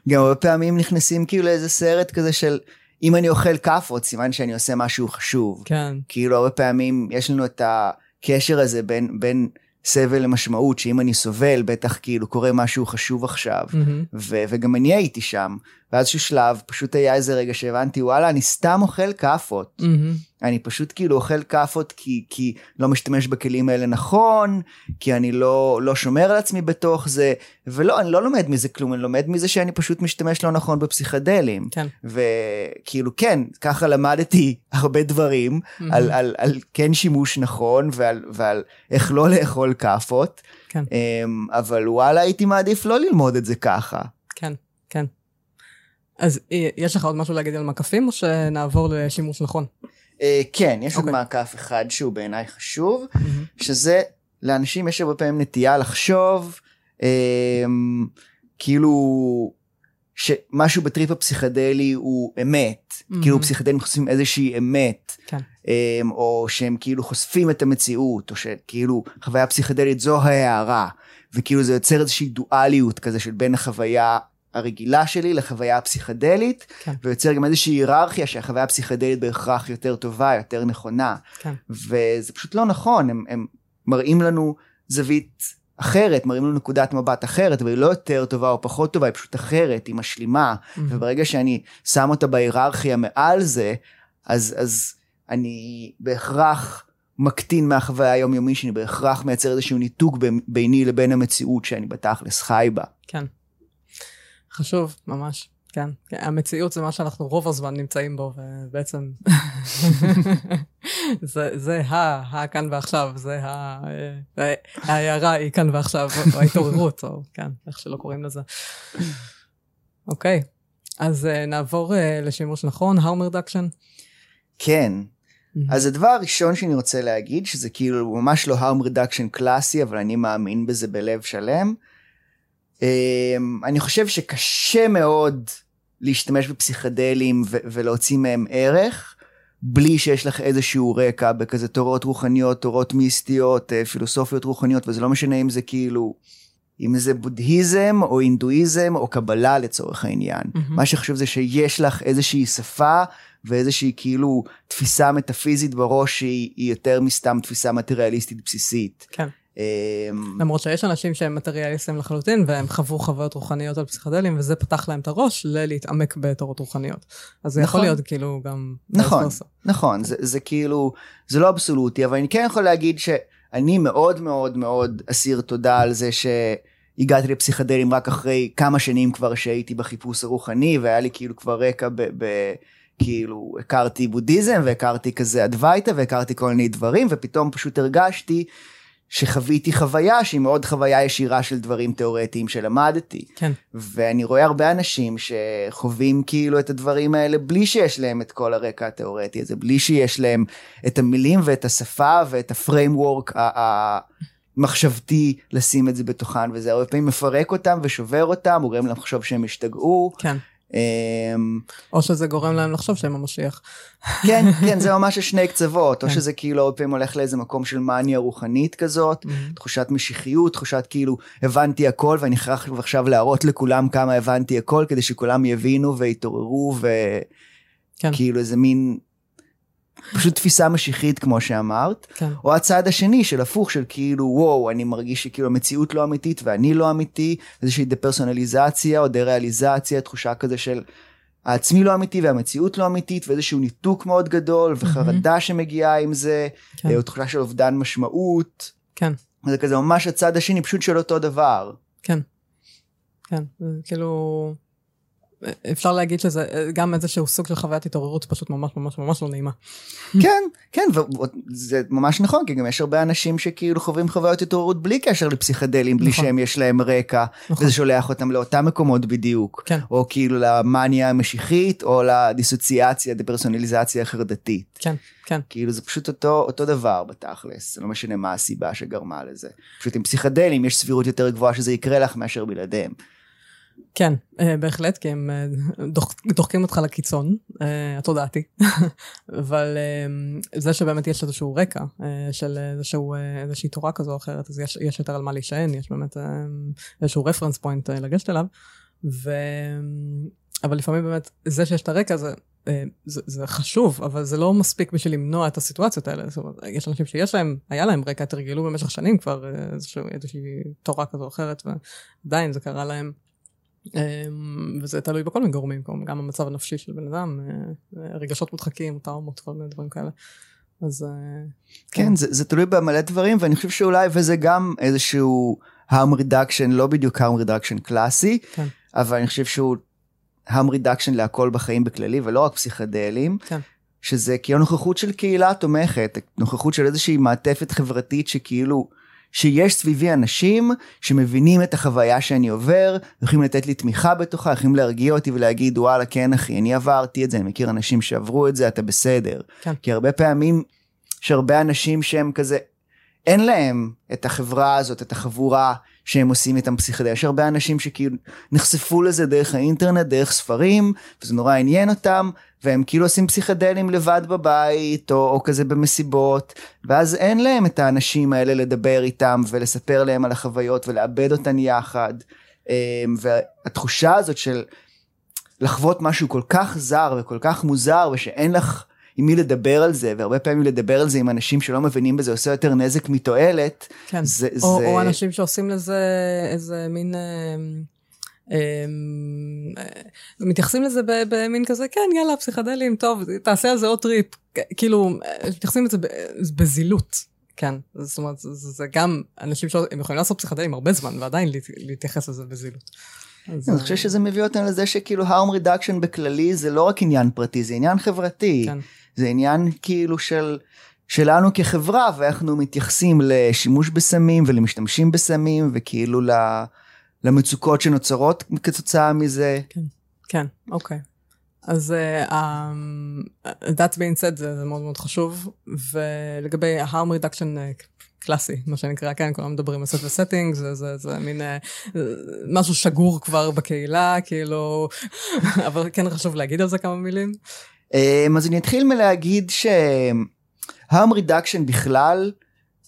גם הרבה פעמים נכנסים כאילו לאיזה סרט כזה של... אם אני אוכל כאפות, סימן שאני עושה משהו חשוב. כן. כאילו הרבה פעמים יש לנו את הקשר הזה בין, בין סבל למשמעות, שאם אני סובל, בטח כאילו קורה משהו חשוב עכשיו. Mm-hmm. ו- וגם אני הייתי שם. באיזשהו שלב פשוט היה איזה רגע שהבנתי, וואלה, אני סתם אוכל כאפות. Mm-hmm. אני פשוט כאילו אוכל כאפות כי, כי לא משתמש בכלים האלה נכון, כי אני לא, לא שומר על עצמי בתוך זה, ולא, אני לא לומד מזה כלום, אני לומד מזה שאני פשוט משתמש לא נכון בפסיכדלים. כן. וכאילו כן, ככה למדתי [laughs] הרבה דברים mm-hmm. על, על, על כן שימוש נכון ועל, ועל איך לא לאכול כאפות, כן. אמ, אבל וואלה, הייתי מעדיף לא ללמוד את זה ככה. כן, כן. אז אה, יש לך עוד משהו להגיד על מקפים, או שנעבור לשימוש נכון? Uh, כן, יש. עוד אוקיי. מעקף אחד שהוא בעיניי חשוב. שזה לאנשים יש הרבה פעמים נטייה לחשוב אה, כאילו שמשהו בטריפ הפסיכדלי הוא אמת, mm-hmm. כאילו פסיכדלים חושפים איזושהי אמת, כן. אה, או שהם כאילו חושפים את המציאות, או שכאילו חוויה פסיכדלית זו ההערה, וכאילו זה יוצר איזושהי דואליות כזה של בין החוויה הרגילה שלי לחוויה הפסיכדלית, כן. ויוצר גם איזושהי היררכיה שהחוויה הפסיכדלית בהכרח יותר טובה, יותר נכונה. כן. וזה פשוט לא נכון, הם, הם מראים לנו זווית אחרת, מראים לנו נקודת מבט אחרת, אבל היא לא יותר טובה או פחות טובה, היא פשוט אחרת, היא משלימה, Mm-hmm. וברגע שאני שם אותה בהיררכיה מעל זה, אז, אז אני בהכרח מקטין מהחוויה היומיומית שלי, בהכרח מייצר איזשהו ניתוק ב- ביני לבין המציאות שאני בתכלס חי בה. כן. חשוב, ממש. כן. כן. המציאות זה מה שאנחנו רוב הזמן נמצאים בו, ובעצם [laughs] זה, זה ה, ה כאן ועכשיו, זה ה... אה, ההערה היא כאן ועכשיו, או ההתעוררות, או כן, איך שלא קוראים לזה. אוקיי, אז אה, נעבור אה, לשימוש נכון, harm reduction. כן, אז הדבר הראשון שאני רוצה להגיד, שזה כאילו ממש לא harm reduction קלאסי, אבל אני מאמין בזה בלב שלם. אמ, אני חושב שקשה מאוד להשתמש בפסיכדלים ו- ולהוציא מהם ערך, בלי שיש לך איזשהו רקע בכזה תורות רוחניות, תורות מיסטיות, אה, פילוסופיות רוחניות, וזה לא משנה אם זה כאילו, אם זה בודהיזם או הינדואיזם או קבלה לצורך העניין. מהמם. מה שחשוב זה שיש לך איזושהי שפה ואיזושהי כאילו תפיסה מטאפיזית בראש שהיא היא יותר מסתם תפיסה מטריאליסטית בסיסית. כן. אמ, למרות שיש אנשים שהם מטריאליסטים לחלוטין, והם חוו חוויות רוחניות על פסיכדלים, וזה פתח להם את הראש ללהתעמק בתורות רוחניות. אז זה יכול נכון. להיות כאילו גם... נכון. נכון, זה, זה כאילו, זה לא אבסולוטי, אבל אני כן יכול להגיד שאני מאוד מאוד מאוד אסיר תודה על זה שהגעתי לפסיכדלים רק אחרי כמה שנים כבר שהייתי בחיפוש הרוחני, והיה לי כאילו כבר רקע ב... ב כאילו הכרתי בודהיזם והכרתי כזה אדווייתא והכרתי כל מיני דברים ופתאום פשוט הרגשתי שחוויתי חוויה שהיא מאוד חוויה ישירה של דברים תיאורטיים שלמדתי. כן. ואני רואה הרבה אנשים שחווים כאילו את הדברים האלה בלי שיש להם את כל הרקע התיאורטי הזה, בלי שיש להם את המילים ואת השפה ואת הפריימוורק המחשבתי לשים את זה בתוכן, וזה הרבה פעמים מפרק אותם ושובר אותם, הוא גורם להם לחשוב שהם השתגעו. כן. אמ, או שזה גורם להם לחשוב שהם המשיח. כן, כן, זה [laughs] ממש השני קצוות, או כן. שזה כאילו הרבה פעמים הולך לאיזה מקום של מניה רוחנית כזאת, תחושת משיחיות, תחושת כאילו הבנתי הכל ואני חייב עכשיו להראות לכולם כמה הבנתי הכל כדי שכולם יבינו ויתעוררו כן. וכאילו איזה מין פשוט תפיסה משיחית כמו שאמרת, כן. או הצד השני של הפוך של כאילו וואו אני מרגיש שכאילו המציאות לא אמיתית ואני לא אמיתי, איזושהי דפרסונליזציה או דה-ריאליזציה, תחושה כזה של העצמי לא אמיתי והמציאות לא אמיתית ואיזשהו ניתוק מאוד גדול וחרדה שמגיעה עם זה, כן. או תחושה של אובדן משמעות. כן. זה כזה ממש הצד השני פשוט של אותו דבר. כן. כן. כאילו... אפשר להגיד שזה אה, גם איזשהו סוג של חוויית התעוררות פשוט ממש ממש ממש לא נעימה. כן, כן, וזה ממש נכון, כי גם יש הרבה אנשים שכאילו חווים חוויות התעוררות בלי קשר לפסיכדלים, בלי נכון. שהם יש להם רקע, נכון. וזה שולח אותם לאותם מקומות בדיוק. כן. או כאילו למאניה המשיחית, או לדיסוציאציה, דפרסונליזציה החרדתית. כן, כן. כאילו זה פשוט אותו, אותו דבר בתכלס, לא משנה מה הסיבה שגרמה לזה. פשוט עם פסיכדלים יש סבירות יותר גבוהה שזה יקרה לך מאשר בלעדיהם. כן, אה, בהחלט, כי הם אה, דוח, דוחקים אותך לקיצון, התודעתי. [laughs] אבל אה, זה שבאמת יש איזשהו רקע של איזשהו, איזושהי תורה כזו או אחרת, אז יש, יש יותר על מה להישען, יש באמת איזשהו רפרנס פוינט לגשת אליו. ו... אבל לפעמים באמת, זה שיש את הרקע זה, זה, זה חשוב, אבל זה לא מספיק בשביל למנוע את הסיטואציות האלה. זאת אומרת, יש אנשים שיש להם, היה להם רקע, תרגלו במשך שנים כבר איזשהו, איזושהי תורה כזו או אחרת, ועדיין זה קרה להם. אמ, וזה תלוי בכל מיני גורמים, גם המצב הנפשי של בן אדם, אה, רגשות מודחקים, טראומות, כל מיני דברים כאלה. אז... אה, כן, זה, זה תלוי במלא דברים, ואני חושב שאולי, וזה גם איזשהו harm reduction, לא בדיוק harm reduction קלאסי, כן. אבל אני חושב שהוא harm reduction להכל בחיים בכללי, ולא רק פסיכדלים, כן. שזה כאילו נוכחות של קהילה תומכת, נוכחות של איזושהי מעטפת חברתית שכאילו, שיש סביבי אנשים שמבינים את החוויה שאני עובר, יכולים לתת לי תמיכה בתוכה, יכולים להרגיע אותי ולהגיד וואלה כן אחי, אני עברתי את זה, אני מכיר אנשים שעברו את זה, אתה בסדר. כן. כי הרבה פעמים יש הרבה אנשים שהם כזה, אין להם את החברה הזאת, את החבורה שהם עושים איתם פסיכדליה. יש הרבה אנשים שכאילו נחשפו לזה דרך האינטרנט, דרך ספרים, וזה נורא עניין אותם, והם כאילו עושים פסיכדלים לבד בבית, או, או כזה במסיבות, ואז אין להם את האנשים האלה לדבר איתם ולספר להם על החוויות ולעבד אותן יחד. אמ, והתחושה הזאת של לחוות משהו כל כך זר וכל כך מוזר, ושאין לך עם מי לדבר על זה, והרבה פעמים לדבר על זה עם אנשים שלא מבינים בזה עושה יותר נזק מתועלת. כן, זה, או, זה... או אנשים שעושים לזה איזה מין... אה, מתייחסים לזה במין כזה, כן, יאללה, פסיכדלים, טוב, תעשה על זה עוד טריפ. כאילו, מתייחסים לזה בזילות. כן, זאת אומרת, זה, זה גם אנשים שהם יכולים לעשות פסיכדלים הרבה זמן, ועדיין להתייחס לזה בזילות. אני חושב שזה מביא אותנו לזה שכאילו harm reduction בכללי זה לא רק עניין פרטי, זה עניין חברתי. כן. זה עניין כאילו של שלנו כחברה ואיך אנחנו מתייחסים לשימוש בסמים ולמשתמשים בסמים וכאילו למצוקות שנוצרות כתוצאה מזה. כן, כן, אוקיי. אז uh, um, that being said זה, זה מאוד מאוד חשוב ולגבי ה-harm reduction uh, קלאסי מה שנקרא כן כולם מדברים על סט וסטינג זה זה זה מין uh, משהו שגור כבר בקהילה כאילו [laughs] אבל כן חשוב להגיד על זה כמה מילים. אמ, אז אני אתחיל מלהגיד שהרם רידקשן בכלל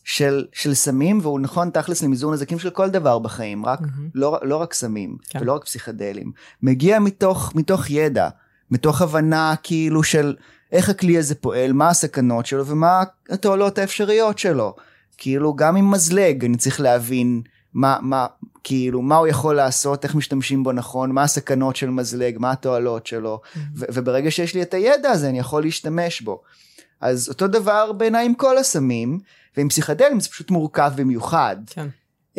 של, של סמים והוא נכון תכלס למזעור נזקים של כל דבר בחיים רק mm-hmm. לא, לא רק סמים כן. ולא רק פסיכדלים מגיע מתוך מתוך ידע מתוך הבנה כאילו של איך הכלי הזה פועל מה הסכנות שלו ומה התועלות האפשריות שלו כאילו גם עם מזלג אני צריך להבין מה מה כאילו מה הוא יכול לעשות איך משתמשים בו נכון מה הסכנות של מזלג מה התועלות שלו mm-hmm. ו- וברגע שיש לי את הידע הזה אני יכול להשתמש בו. אז אותו דבר בעיניי עם כל הסמים ועם פסיכדלים זה פשוט מורכב במיוחד. כן. Um,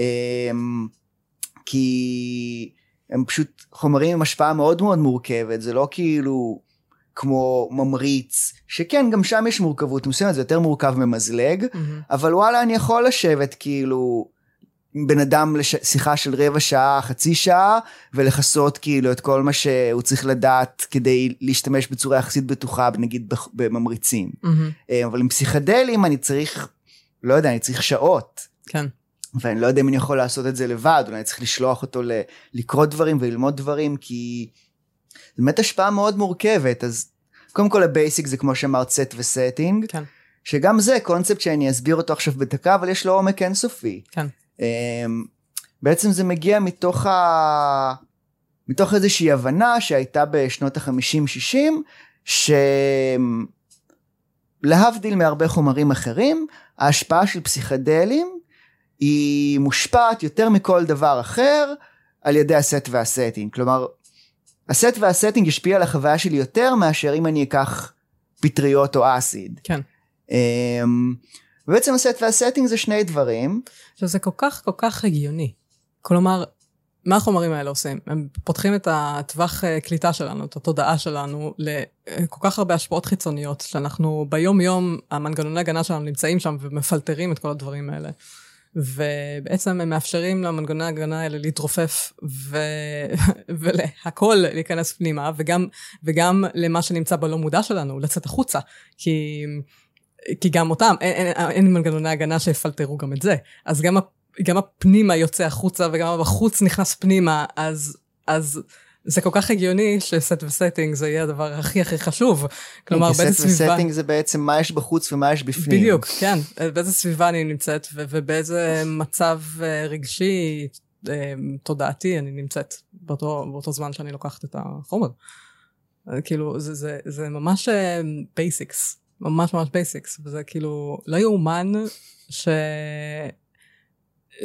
כי הם פשוט חומרים עם השפעה מאוד מאוד מורכבת זה לא כאילו כמו ממריץ שכן גם שם יש מורכבות מסוימת זה יותר מורכב ממזלג mm-hmm. אבל וואלה אני יכול לשבת כאילו בן אדם לשיחה של רבע שעה, חצי שעה, ולכסות כאילו את כל מה שהוא צריך לדעת כדי להשתמש בצורה יחסית בטוחה, נגיד בממריצים. Mm-hmm. אבל עם פסיכדלים אני צריך, לא יודע, אני צריך שעות. כן. ואני לא יודע אם אני יכול לעשות את זה לבד, אולי אני צריך לשלוח אותו ל- לקרוא דברים וללמוד דברים, כי זו באמת השפעה מאוד מורכבת, אז קודם כל ה basic זה כמו שאמרת set ו setting. כן. שגם זה קונספט שאני אסביר אותו עכשיו בדקה, אבל יש לו עומק אינסופי. כן. אמ, בעצם זה מגיע מתוך, ה... מתוך איזושהי הבנה שהייתה בשנות ה-50-60, שלהבדיל מהרבה חומרים אחרים, ההשפעה של פסיכדלים היא מושפעת יותר מכל דבר אחר על ידי ה set וה setting. כלומר, ה set וה setting ישפיע על החוויה שלי יותר מאשר אם אני אקח פטריות או אסיד. כן. Um, ובעצם ה set וה setting זה שני דברים. עכשיו זה כל כך כל כך הגיוני. כלומר, מה החומרים האלה עושים? הם פותחים את הטווח אה, קליטה שלנו, את התודעה שלנו, לכל כך הרבה השפעות חיצוניות, שאנחנו ביום יום, המנגנוני הגנה שלנו נמצאים שם ומפלטרים את כל הדברים האלה. ובעצם הם מאפשרים למנגנוני ההגנה האלה להתרופף ו... [laughs] ולהכל להיכנס פנימה, וגם, וגם למה שנמצא בלא מודע שלנו, לצאת החוצה. כי כי גם אותם, אין, אין, אין מנגנוני הגנה שיפלטרו גם את זה. אז גם, גם הפנימה יוצא החוצה וגם הבחוץ נכנס פנימה, אז, אז זה כל כך הגיוני ש set ו setting זה יהיה הדבר הכי הכי חשוב. כלומר, באיזה סביבה... set ו setting זה בעצם מה יש בחוץ ומה יש בפנים. בדיוק, כן. באיזה סביבה אני נמצאת ו- ובאיזה מצב אה, רגשי, אה, תודעתי אני נמצאת באותו, באותו זמן שאני לוקחת את החומר. אה, כאילו, זה, זה, זה ממש basics. ממש ממש basics, וזה כאילו לא יאומן ש...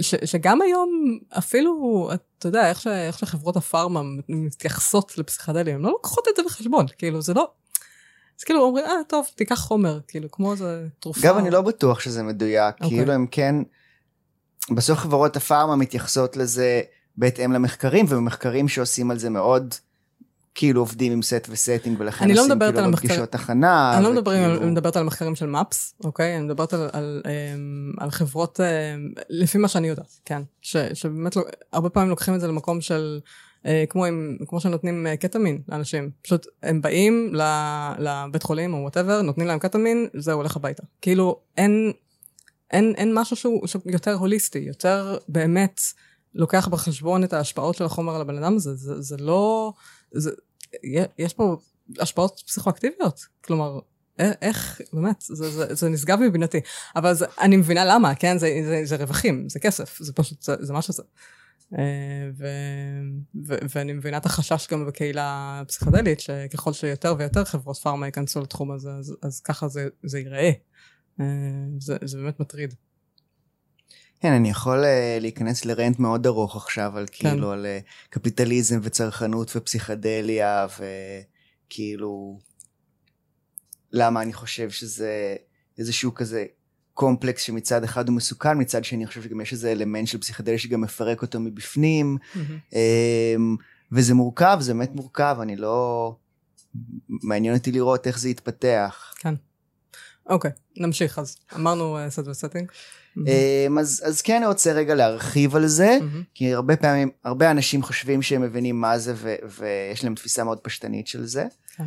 ש... שגם היום אפילו, אתה יודע, איך, ש... איך שחברות הפארמה מתייחסות לפסיכדלים, הן לא לוקחות את זה בחשבון, כאילו זה לא... אז כאילו אומרים, אה, טוב, תיקח חומר, כאילו, כמו איזה תרופה. גם אני לא בטוח שזה מדויק, okay. אוקיי. כאילו הם כן, בסוף חברות הפארמה מתייחסות לזה בהתאם למחקרים, ומחקרים שעושים על זה מאוד כאילו עובדים עם set ו setting ולכן לא עושים כאילו המחקר... פגישות הכנה. אני לא מדברים, וכאילו... על, מדברת על מחקרים של MAPS, אוקיי? אני מדברת על, על, אמ, על חברות, אמ, לפי מה שאני יודעת, כן. ש, שבאמת לא, הרבה פעמים לוקחים את זה למקום של, אה, כמו, עם, כמו שנותנים אה, קטמין לאנשים. פשוט הם באים לבית חולים או whatever, נותנים להם קטמין, זה הולך הביתה. כאילו אין, אין, אין משהו שהוא, שהוא יותר הוליסטי, יותר באמת לוקח בחשבון את ההשפעות של החומר על הבן אדם הזה, זה, זה לא, זה, יש פה השפעות פסיכואקטיביות, כלומר, איך, באמת, זה, זה, זה נשגב מבינתי. אבל זה, אני מבינה למה, כן? זה, זה, זה רווחים, זה כסף, זה פשוט, זה, זה מה שזה. אה, ו, ו, ואני מבינה את החשש גם בקהילה הפסיכדלית, שככל שיותר ויותר חברות פארמה ייכנסו לתחום הזה, אז, אז ככה זה, זה ייראה. אה, זה, זה באמת מטריד. כן, אני יכול uh, להיכנס לרנט מאוד ארוך עכשיו, על כן. כאילו, על uh, קפיטליזם וצרכנות ופסיכדליה, וכאילו, למה אני חושב שזה איזשהו כזה קומפלקס שמצד אחד הוא מסוכן, מצד שני אני חושב שגם יש איזה אלמנט של פסיכדליה שגם מפרק אותו מבפנים, mm-hmm. וזה מורכב, זה באמת מורכב, אני לא... מעניין אותי לראות איך זה יתפתח. כן. אוקיי, נמשיך אז. אמרנו set uh, ו setting. Mm-hmm. אז, אז כן אני רוצה רגע להרחיב על זה. כי הרבה פעמים, הרבה אנשים חושבים שהם מבינים מה זה ו- ויש להם תפיסה מאוד פשטנית של זה. כן.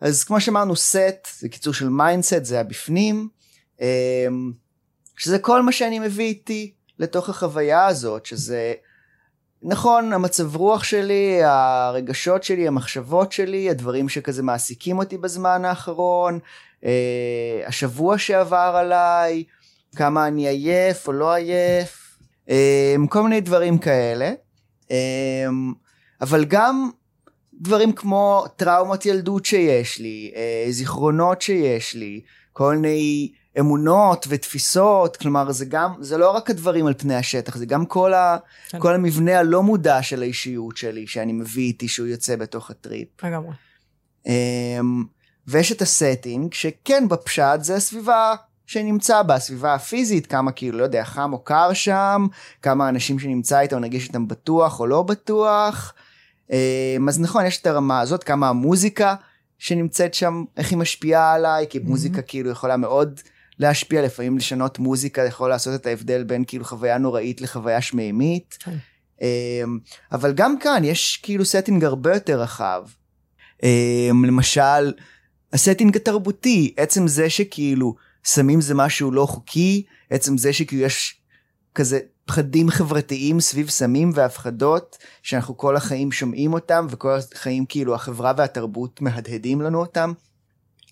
אז כמו שאמרנו סט זה קיצור של mindset זה הבפנים, אמ, שזה כל מה שאני מביא איתי לתוך החוויה הזאת, שזה נכון המצב רוח שלי, הרגשות שלי, המחשבות שלי, הדברים שכזה מעסיקים אותי בזמן האחרון, אה, השבוע שעבר עליי, כמה אני עייף או לא עייף, אמ, כל מיני דברים כאלה. אמ, אבל גם דברים כמו טראומות ילדות שיש לי, אה, זיכרונות שיש לי, כל מיני אמונות ותפיסות, כלומר זה גם, זה לא רק הדברים על פני השטח, זה גם כל, ה, כן. כל המבנה הלא מודע של האישיות שלי, שאני מביא איתי שהוא יוצא בתוך הטריפ. לגמרי. אמ, ויש את הסטינג, שכאילו בפשט זה הסביבה שנמצא בה, הסביבה הפיזית, כמה כאילו, לא יודע, חם או קר שם, כמה אנשים שנמצא איתם, נרגיש איתם בטוח או לא בטוח. אמ, אז נכון, יש את הרמה הזאת, כמה המוזיקה שנמצאת שם, איך היא משפיעה עליי, כי מוזיקה mm-hmm. כאילו יכולה מאוד להשפיע, לפעמים לשנות מוזיקה יכול לעשות את ההבדל בין כאילו חוויה נוראית לחוויה שמימית. Okay. אמ, אבל גם כאן יש כאילו סטינג הרבה יותר רחב. אמ, למשל, הסטינג התרבותי, עצם זה שכאילו סמים זה משהו לא חוקי, עצם זה שכאילו יש כזה פחדים חברתיים סביב סמים והפחדות שאנחנו כל החיים שומעים אותם וכל החיים כאילו החברה והתרבות מהדהדים לנו אותם,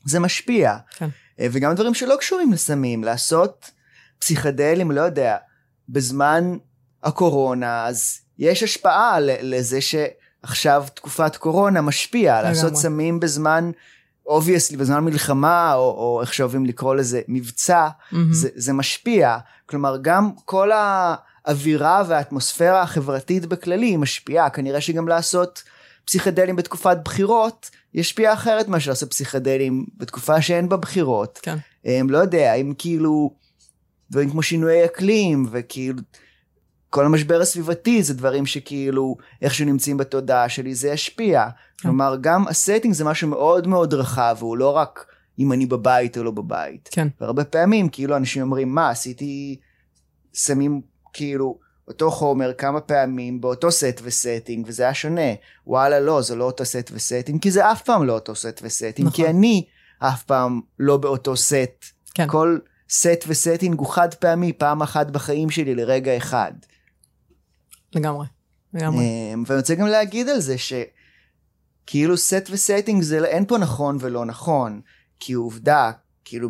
זה משפיע. כן. אה, וגם דברים שלא קשורים לסמים, לעשות פסיכדלים, לא יודע, בזמן הקורונה, אז יש השפעה לזה שעכשיו תקופת קורונה משפיע, לעשות סמים בזמן, obviously, בזמן מלחמה, או, או איך שאוהבים לקרוא לזה, מבצע, mm-hmm. זה, זה משפיע. כלומר, גם כל האווירה והאטמוספירה החברתית בכללי היא משפיעה, כנראה שגם לעשות פסיכדלים בתקופת בחירות, ישפיע אחרת מאשר לעשות פסיכדלים בתקופה שאין בה בחירות. כן. הם לא יודע, אם כאילו דברים כמו שינויי אקלים וכאילו כל המשבר הסביבתי זה דברים שכאילו איכשהו נמצאים בתודעה שלי זה ישפיע. כן. כלומר גם הסטינג זה משהו מאוד מאוד רחב והוא לא רק אם אני בבית או לא בבית. כן. והרבה פעמים כאילו אנשים אומרים מה עשיתי שמע כאילו אותו חומר כמה פעמים באותו סט וסטינג וזה היה שונה. וואלה לא, זה לא אותו סט וסטינג, כי זה אף פעם לא אותו סט וסטינג, נכון. כי אני אף פעם לא באותו סט. כן. כל סט וסטינג הוא חד פעמי, פעם אחת בחיים שלי לרגע אחד. לגמרי, לגמרי. אמ, ואני רוצה גם להגיד על זה שכאילו סט וסטינג זה אין פה נכון ולא נכון, כי עובדה, כאילו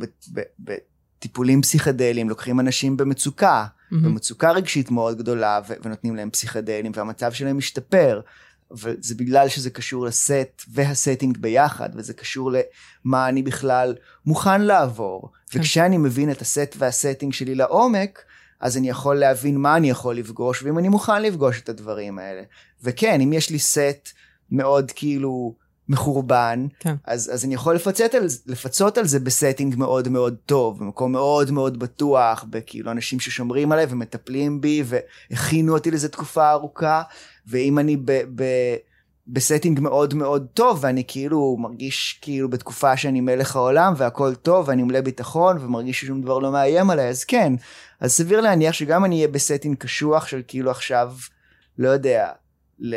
בטיפולים פסיכדליים לוקחים אנשים במצוקה. mm-hmm. במצוקה רגשית מאוד גדולה ו- ונותנים להם פסיכדלים והמצב שלהם משתפר. וזה בגלל שזה קשור לסט והסטינג ביחד וזה קשור למה אני בכלל מוכן לעבור. כן. וכשאני מבין את הסט והסטינג שלי לעומק, אז אני יכול להבין מה אני יכול לפגוש ואם אני מוכן לפגוש את הדברים האלה. וכן, אם יש לי סט מאוד כאילו מחורבן, כן. אז, אז אני יכול לפצות על, לפצות על זה בסטינג מאוד מאוד טוב, במקום מאוד מאוד בטוח, בכאילו אנשים ששומרים עליי ומטפלים בי והכינו אותי לזה תקופה ארוכה, ואם אני ב, ב, בסטינג מאוד מאוד טוב ואני כאילו מרגיש כאילו בתקופה שאני מלך העולם והכל טוב ואני מלא ביטחון ומרגיש ששום דבר לא מאיים עליי אז כן אז סביר להניח שגם אני אהיה בסטינג קשוח של כאילו עכשיו לא יודע ל...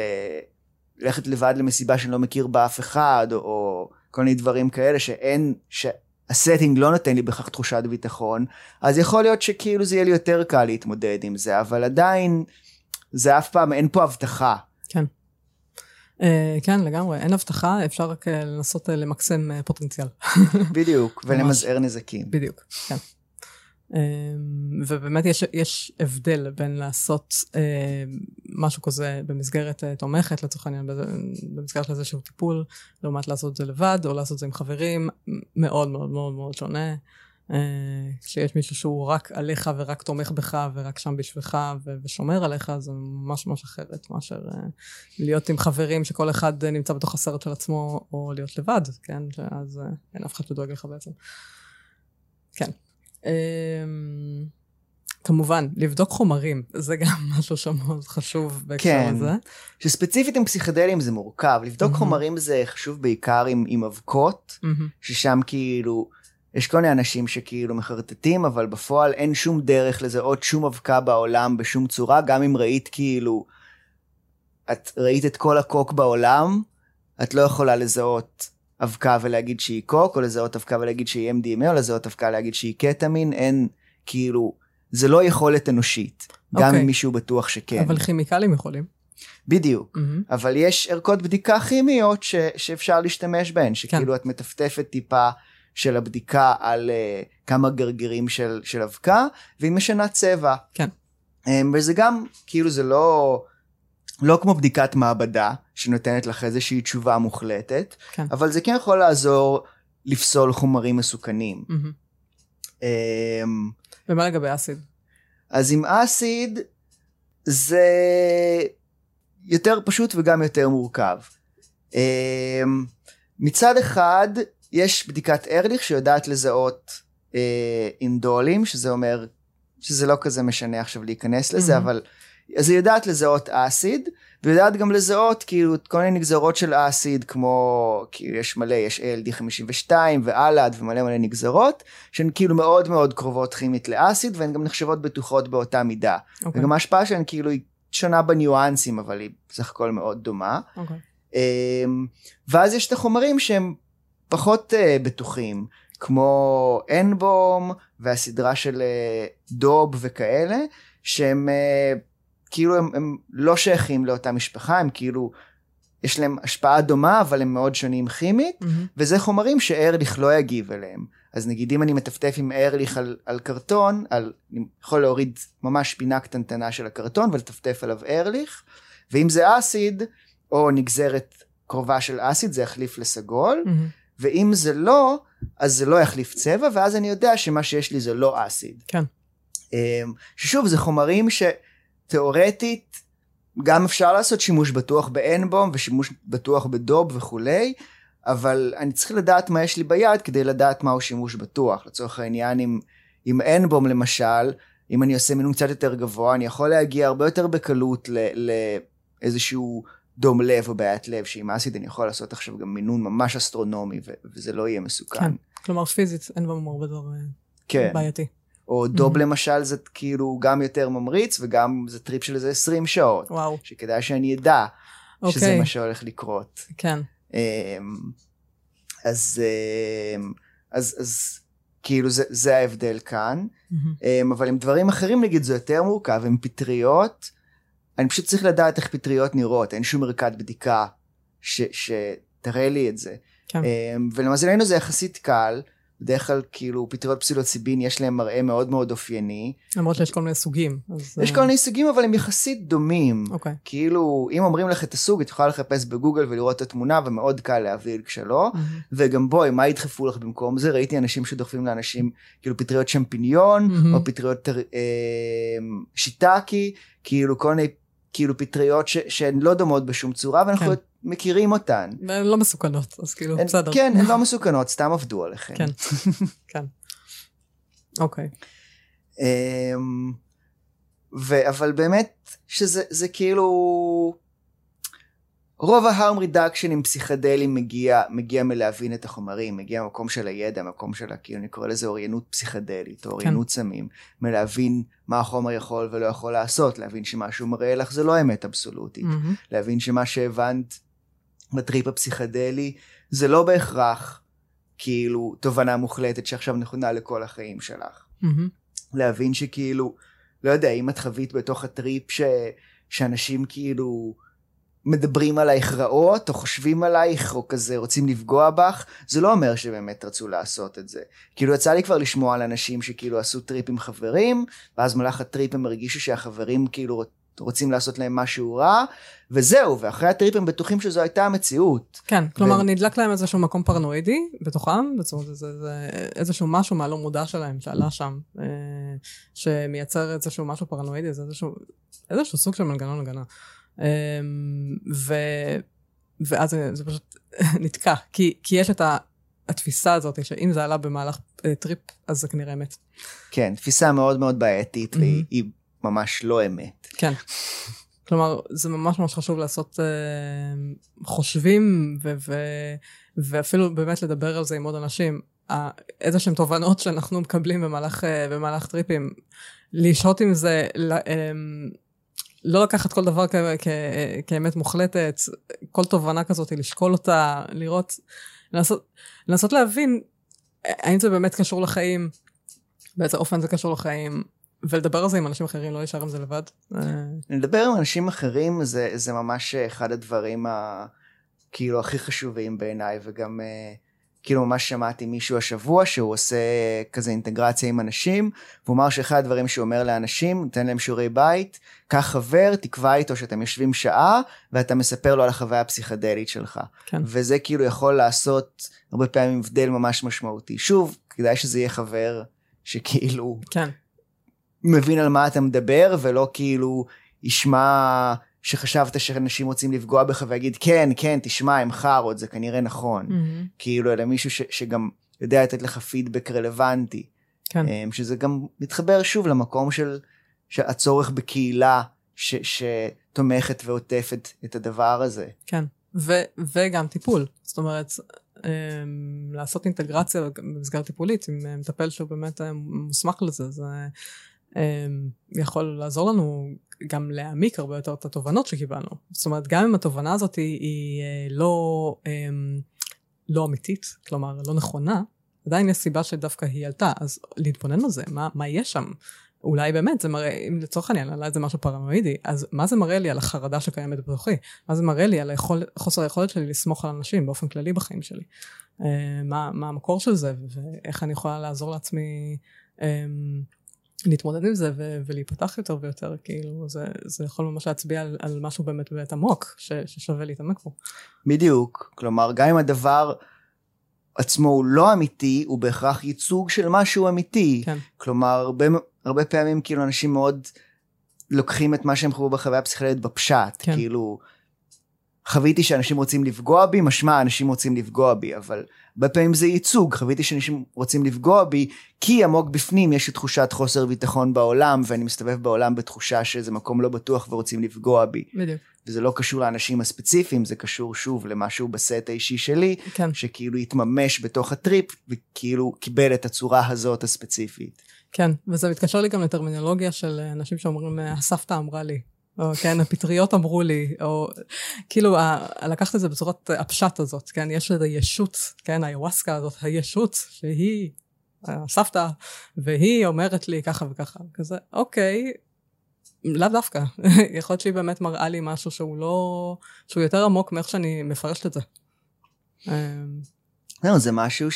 ללכת לבד למסיבה שאני לא מכיר בה אף אחד, או, או כל מיני דברים כאלה שאין, ש, הסטינג לא נותן לי בכך תחושת ביטחון, אז יכול להיות שכאילו זה יהיה לי יותר קל להתמודד עם זה, אבל עדיין זה אף פעם, אין פה הבטחה. כן. Uh, כן, לגמרי, אין הבטחה, אפשר רק uh, לנסות uh, למקסם פוטנציאל. [laughs] בדיוק, ולמזער נזקים. בדיוק, כן. Um, ובאמת יש, יש הבדל בין לעשות משהו כזה במסגרת תומכת, לצורך העניין, במסגרת איזשהו טיפול, לעומת לעשות את זה לבד, או לעשות את זה עם חברים, מאוד מאוד מאוד מאוד שונה. כשיש מישהו שהוא רק עליך ורק תומך בך ורק שם בשבילך ו- ושומר עליך, זה ממש ממש אחרת מאשר uh, להיות עם חברים שכל אחד נמצא בתוך הסרט של עצמו, או להיות לבד, כן? אז אין אף אחד שדואג לך בעצם. כן. Um, כמובן, לבדוק חומרים, זה גם [laughs] משהו שמאוד חשוב בהקשר כן. הזה. שספציפית עם פסיכדלים זה מורכב, לבדוק mm-hmm. חומרים זה חשוב בעיקר עם, עם אבקות, Mm-hmm. ששם כאילו... יש כל מיני אנשים שכאילו מחרטטים, אבל בפועל אין שום דרך לזהות שום אבקה בעולם בשום צורה, גם אם ראית כאילו, את ראית את כל הקוק בעולם, את לא יכולה לזהות אבקה ולהגיד שהיא קוק, או לזהות אבקה ולהגיד שהיא MDMA, או לזהות אבקה ולהגיד שהיא קטמין, אין כאילו, זה לא יכולת אנושית, גם אוקיי. אם מישהו בטוח שכן. אבל כימיקלים יכולים. בדיוק. Mm-hmm. אבל יש ערכות בדיקה כימיות ש, שאפשר להשתמש בהן, שכאילו את מטפטפת טיפה של הבדיקה על uh, כמה גרגירים של, של אבקה, והיא משנה צבע. כן. Um, וזה גם, כאילו זה לא, לא כמו בדיקת מעבדה, שנותנת לך איזושהי תשובה מוחלטת, כן. אבל זה כן יכול לעזור לפסול חומרים מסוכנים. Mm-hmm. Um, ומה לגבי אסיד? אז עם אסיד זה יותר פשוט וגם יותר מורכב. אמ, מצד אחד יש בדיקת ארליך שיודעת לזהות אה, אינדולים, שזה אומר שזה לא כזה משנה עכשיו להיכנס לזה, Mhm. אבל אז היא יודעת לזהות אסיד, ויודעת גם לזהות כאילו כל מיני נגזרות של אסיד, כמו, כאילו יש מלא, יש ALD 52 ואלעד ומלא מלא נגזרות, שהן כאילו מאוד מאוד קרובות כימית לאסיד, והן גם נחשבות בטוחות באותה מידה. אוקיי. וגם ההשפעה שלהן כאילו היא שונה בניואנסים, אבל היא בסך הכל מאוד דומה. אוקיי. אמ, ואז יש את החומרים שהם פחות uh, בטוחים, כמו אנבום והסדרה של uh, דוב וכאלה, שהם uh, כאילו הם, הם לא שייכים לאותה משפחה, הם כאילו, יש להם השפעה דומה, אבל הם מאוד שונים כימית, מהמם. וזה חומרים שארליך לא יגיב אליהם. אז נגיד אם אני מטפטף עם ארליך על, על קרטון, על, אני יכול להוריד ממש פינה קטנטנה של הקרטון ולטפטף עליו ארליך, ואם זה אסיד, או נגזרת קרובה של אסיד, זה יחליף לסגול, מהמם. ואם זה לא, אז זה לא יחליף צבע, ואז אני יודע שמה שיש לי זה לא אסיד. כן. אמ, ששוב, זה חומרים שתאורטית, גם אפשר לעשות שימוש בטוח באנבום ושימוש בטוח בדוב וכולי, אבל אני צריך לדעת מה יש לי ביד כדי לדעת מהו שימוש בטוח. לצורך העניין, עם, עם אנבום למשל, אם אני עושה מינון קצת יותר גבוה, אני יכול להגיע הרבה יותר בקלות ל- לאיזשהו דום לב או בעיית לב, שעם אסיד אני יכול לעשות עכשיו גם מינון ממש אסטרונומי, וזה לא יהיה מסוכן. כן. כלומר, פיזית אין בו הרבה דבר אה, כן. בעייתי. או DOB Mhm. למשל זה כאילו גם יותר ממריץ וגם זה טריפ של איזה 20 שעות. וואו, שכדאי שאני אדע שזה אוקיי. מה שהולך לקרות. כן. אמ, אז, אמ, אז, אז כאילו זה, זה ההבדל כאן. מהמם. אמ, אבל עם דברים אחרים נגיד זה יותר מורכב, עם פטריות, אני פשוט צריך לדעת איך פטריות נראות, אין שום ערכת בדיקה ש, שתראה לי את זה. כן. אמ, ולמזלנו זה יחסית קל, בדרך כלל כאילו פטריות פסילוציבין יש להם מראה מאוד מאוד אופייני. למרות שיש כל מיני סוגים. אז, יש אה, כל מיני סוגים אבל הם יחסית דומים. אוקיי. כאילו אם אומרים לך את הסוג את יכולה לחפש בגוגל ולראות את התמונה ומאוד קל להבדיל כשלא. מהמם. וגם בואי מה ידחפו לך במקום זה ראיתי אנשים שדוחפים לאנשים כאילו פטריות שמפיניון. או פטריות טר- אה, שיטקי כאילו כל מיני כאילו פטריות ש- שהן לא דומות בשום צורה ואנחנו כן. מכירים אותן. והן לא מסוכנות, אז כאילו, הן- בסדר. כן הן לא [laughs] מסוכנות סתם עבדו עליכם. כן. [laughs] כן. אוקיי. אמ, ו- אבל באמת שזה זה כאילו רוב ה harm reduction עם פסיכדלים מגיע מגיע מלהבין את החומרים מגיע מהמקום של הידע מהמקום של כאילו אני קורא לזה אוריינות פסיכדלית או אוריינות סמים מלהבין מה החומר יכול ולא יכול לעשות להבין שמה שהוא מראה לך זה לא אמת אבסולוטית מהמם. להבין שמה שהבנת בטריפ הפסיכדלי זה לא בהכרח כאילו תובנה מוחלטת שעכשיו נכונה לכל החיים שלך. מהמם. להבין שכאילו, לא יודע, אם את חווית בתוך הטריפ ש... שאנשים כאילו מדברים עלייך רעות, או חושבים עלייך, או כזה רוצים לפגוע בך, זה לא אומר שבאמת רצו לעשות את זה. כאילו יצא לי כבר לשמוע על אנשים שכאילו עשו טריפ עם חברים, ואז במהלך הטריפ הם הרגישו שהחברים כאילו רוצים לעשות להם משהו רע, וזהו, ואחרי הטריפ הם בטוחים שזו הייתה המציאות. כן, כלומר נדלק להם איזשהו מקום פרנואידי בתוכם, זאת אומרת, זה, זה איזשהו משהו מהלא מודע שלהם שעלה שם, אה, שמייצר איזשהו משהו פרנואידי, זה איזשהו, איזשהו סוג של מנגנון הגנה. אה, ו, ואז זה, זה פשוט [laughs] נתקע, כי, כי יש את ה... התפיסה הזאת שאם זה עלה במהלך אה, טריפ אז זה כנראה אמת. כן, תפיסה מאוד מאוד בעייתית, והיא ממש לא אמת. כן. כלומר, זה ממש ממש חשוב לעשות uh, חושבים, ו- ו- ואפילו באמת לדבר על זה עם עוד אנשים. איזה שהן תובנות שאנחנו מקבלים במהלך, uh, במהלך טריפים, לשהות עם זה, um, לא לקחת כל דבר כ- כ- כאמת מוחלטת, כל תובנה כזאת, לשקול אותה, לראות, לנסות, לנסות להבין האם זה באמת קשור לחיים, באיזה אופן זה קשור לחיים, ולדבר על זה עם אנשים אחרים, לא להישאר עם זה לבד. אה, לדבר עם אנשים אחרים זה, זה ממש אחד הדברים ה, כאילו הכי חשובים בעיניי, וגם אה, כאילו ממש שמעתי מישהו השבוע שהוא עושה כזה אינטגרציה עם אנשים, והוא אמר שאחד הדברים שהוא אומר לאנשים, נותן להם שיעורי בית, קח חבר, תקבע איתו שאתם יושבים שעה, ואתה מספר לו על החוויה הפסיכדלית שלך. כן. וזה כאילו יכול לעשות הרבה פעמים הבדל ממש משמעותי. שוב, כדאי שזה יהיה חבר שכאילו... כן. מבין על מה אתה מדבר, ולא כאילו ישמע שחשבת שאנשים רוצים לפגוע בך ויגיד, כן, כן, תשמע, הם חארות, זה כנראה נכון. Mm-hmm. כאילו, אלא מישהו ש, שגם יודע לתת לך פידבק רלוונטי. כן. אמ, שזה גם מתחבר שוב למקום של, של הצורך בקהילה ש, שתומכת ועוטפת את הדבר הזה. כן, ו, וגם טיפול. זאת אומרת, אמ, לעשות אינטגרציה במסגרת טיפולית עם מטפל שהוא באמת אה, מוסמך לזה, זה אמ, יכול לעזור לנו גם להעמיק הרבה יותר את התובנות שקיבלנו. זאת אומרת, גם אם התובנה הזאת היא, היא אה, לא, אמ, לא אמיתית, כלומר לא נכונה, עדיין יש סיבה שדווקא היא עלתה, אז להתבונן על זה, מה, מה יש שם? אולי באמת זה מראה, אם לצורך העניין עלה איזה משהו פרנואידי, אז מה זה מראה לי על החרדה שקיימת בתוכי? מה זה מראה לי על היכול, חוסר היכולת שלי לסמוך על אנשים באופן כללי בחיים שלי? אה, מה, מה המקור של זה, ואיך אני יכולה לעזור לעצמי אמ, להתמודד עם זה ו- ולהיפתח יותר ויותר, כאילו זה, זה יכול ממש להצביע על, על משהו באמת באמת עמוק ש- ששווה להתעמק בו. בדיוק, כלומר גם אם הדבר עצמו הוא לא אמיתי, הוא בהכרח ייצוג של משהו אמיתי. כן. כלומר הרבה, הרבה פעמים כאילו אנשים מאוד לוקחים את מה שהם חוו בחוויה הפסיכולוגית בפשט, כן. כאילו חוויתי שאנשים רוצים לפגוע בי, משמע אנשים רוצים לפגוע בי, אבל הרבה פעמים זה ייצוג, חוויתי שאנשים רוצים לפגוע בי, כי עמוק בפנים יש לי תחושת חוסר ביטחון בעולם, ואני מסתובב בעולם בתחושה שזה מקום לא בטוח ורוצים לפגוע בי. בדיוק. וזה לא קשור לאנשים הספציפיים, זה קשור שוב למשהו בסט האישי שלי, כן. שכאילו התממש בתוך הטריפ, וכאילו קיבל את הצורה הזאת הספציפית. כן, וזה מתקשר לי גם לטרמינולוגיה של אנשים שאומרים, הסבתא אמרה לי, או כן, הפטריות אמרו לי, או כאילו, ה- לקחת את זה בצורת הפשט הזאת, כן, יש לזה ישות, כן, היווסקה הזאת, הישות, שהיא הסבתא, והיא אומרת לי ככה וככה, כזה, אוקיי, לאו דווקא, [laughs] יכול להיות שהיא באמת מראה לי משהו שהוא לא, שהוא יותר עמוק מאיך שאני מפרשת את זה. אמ, לא, זה משהו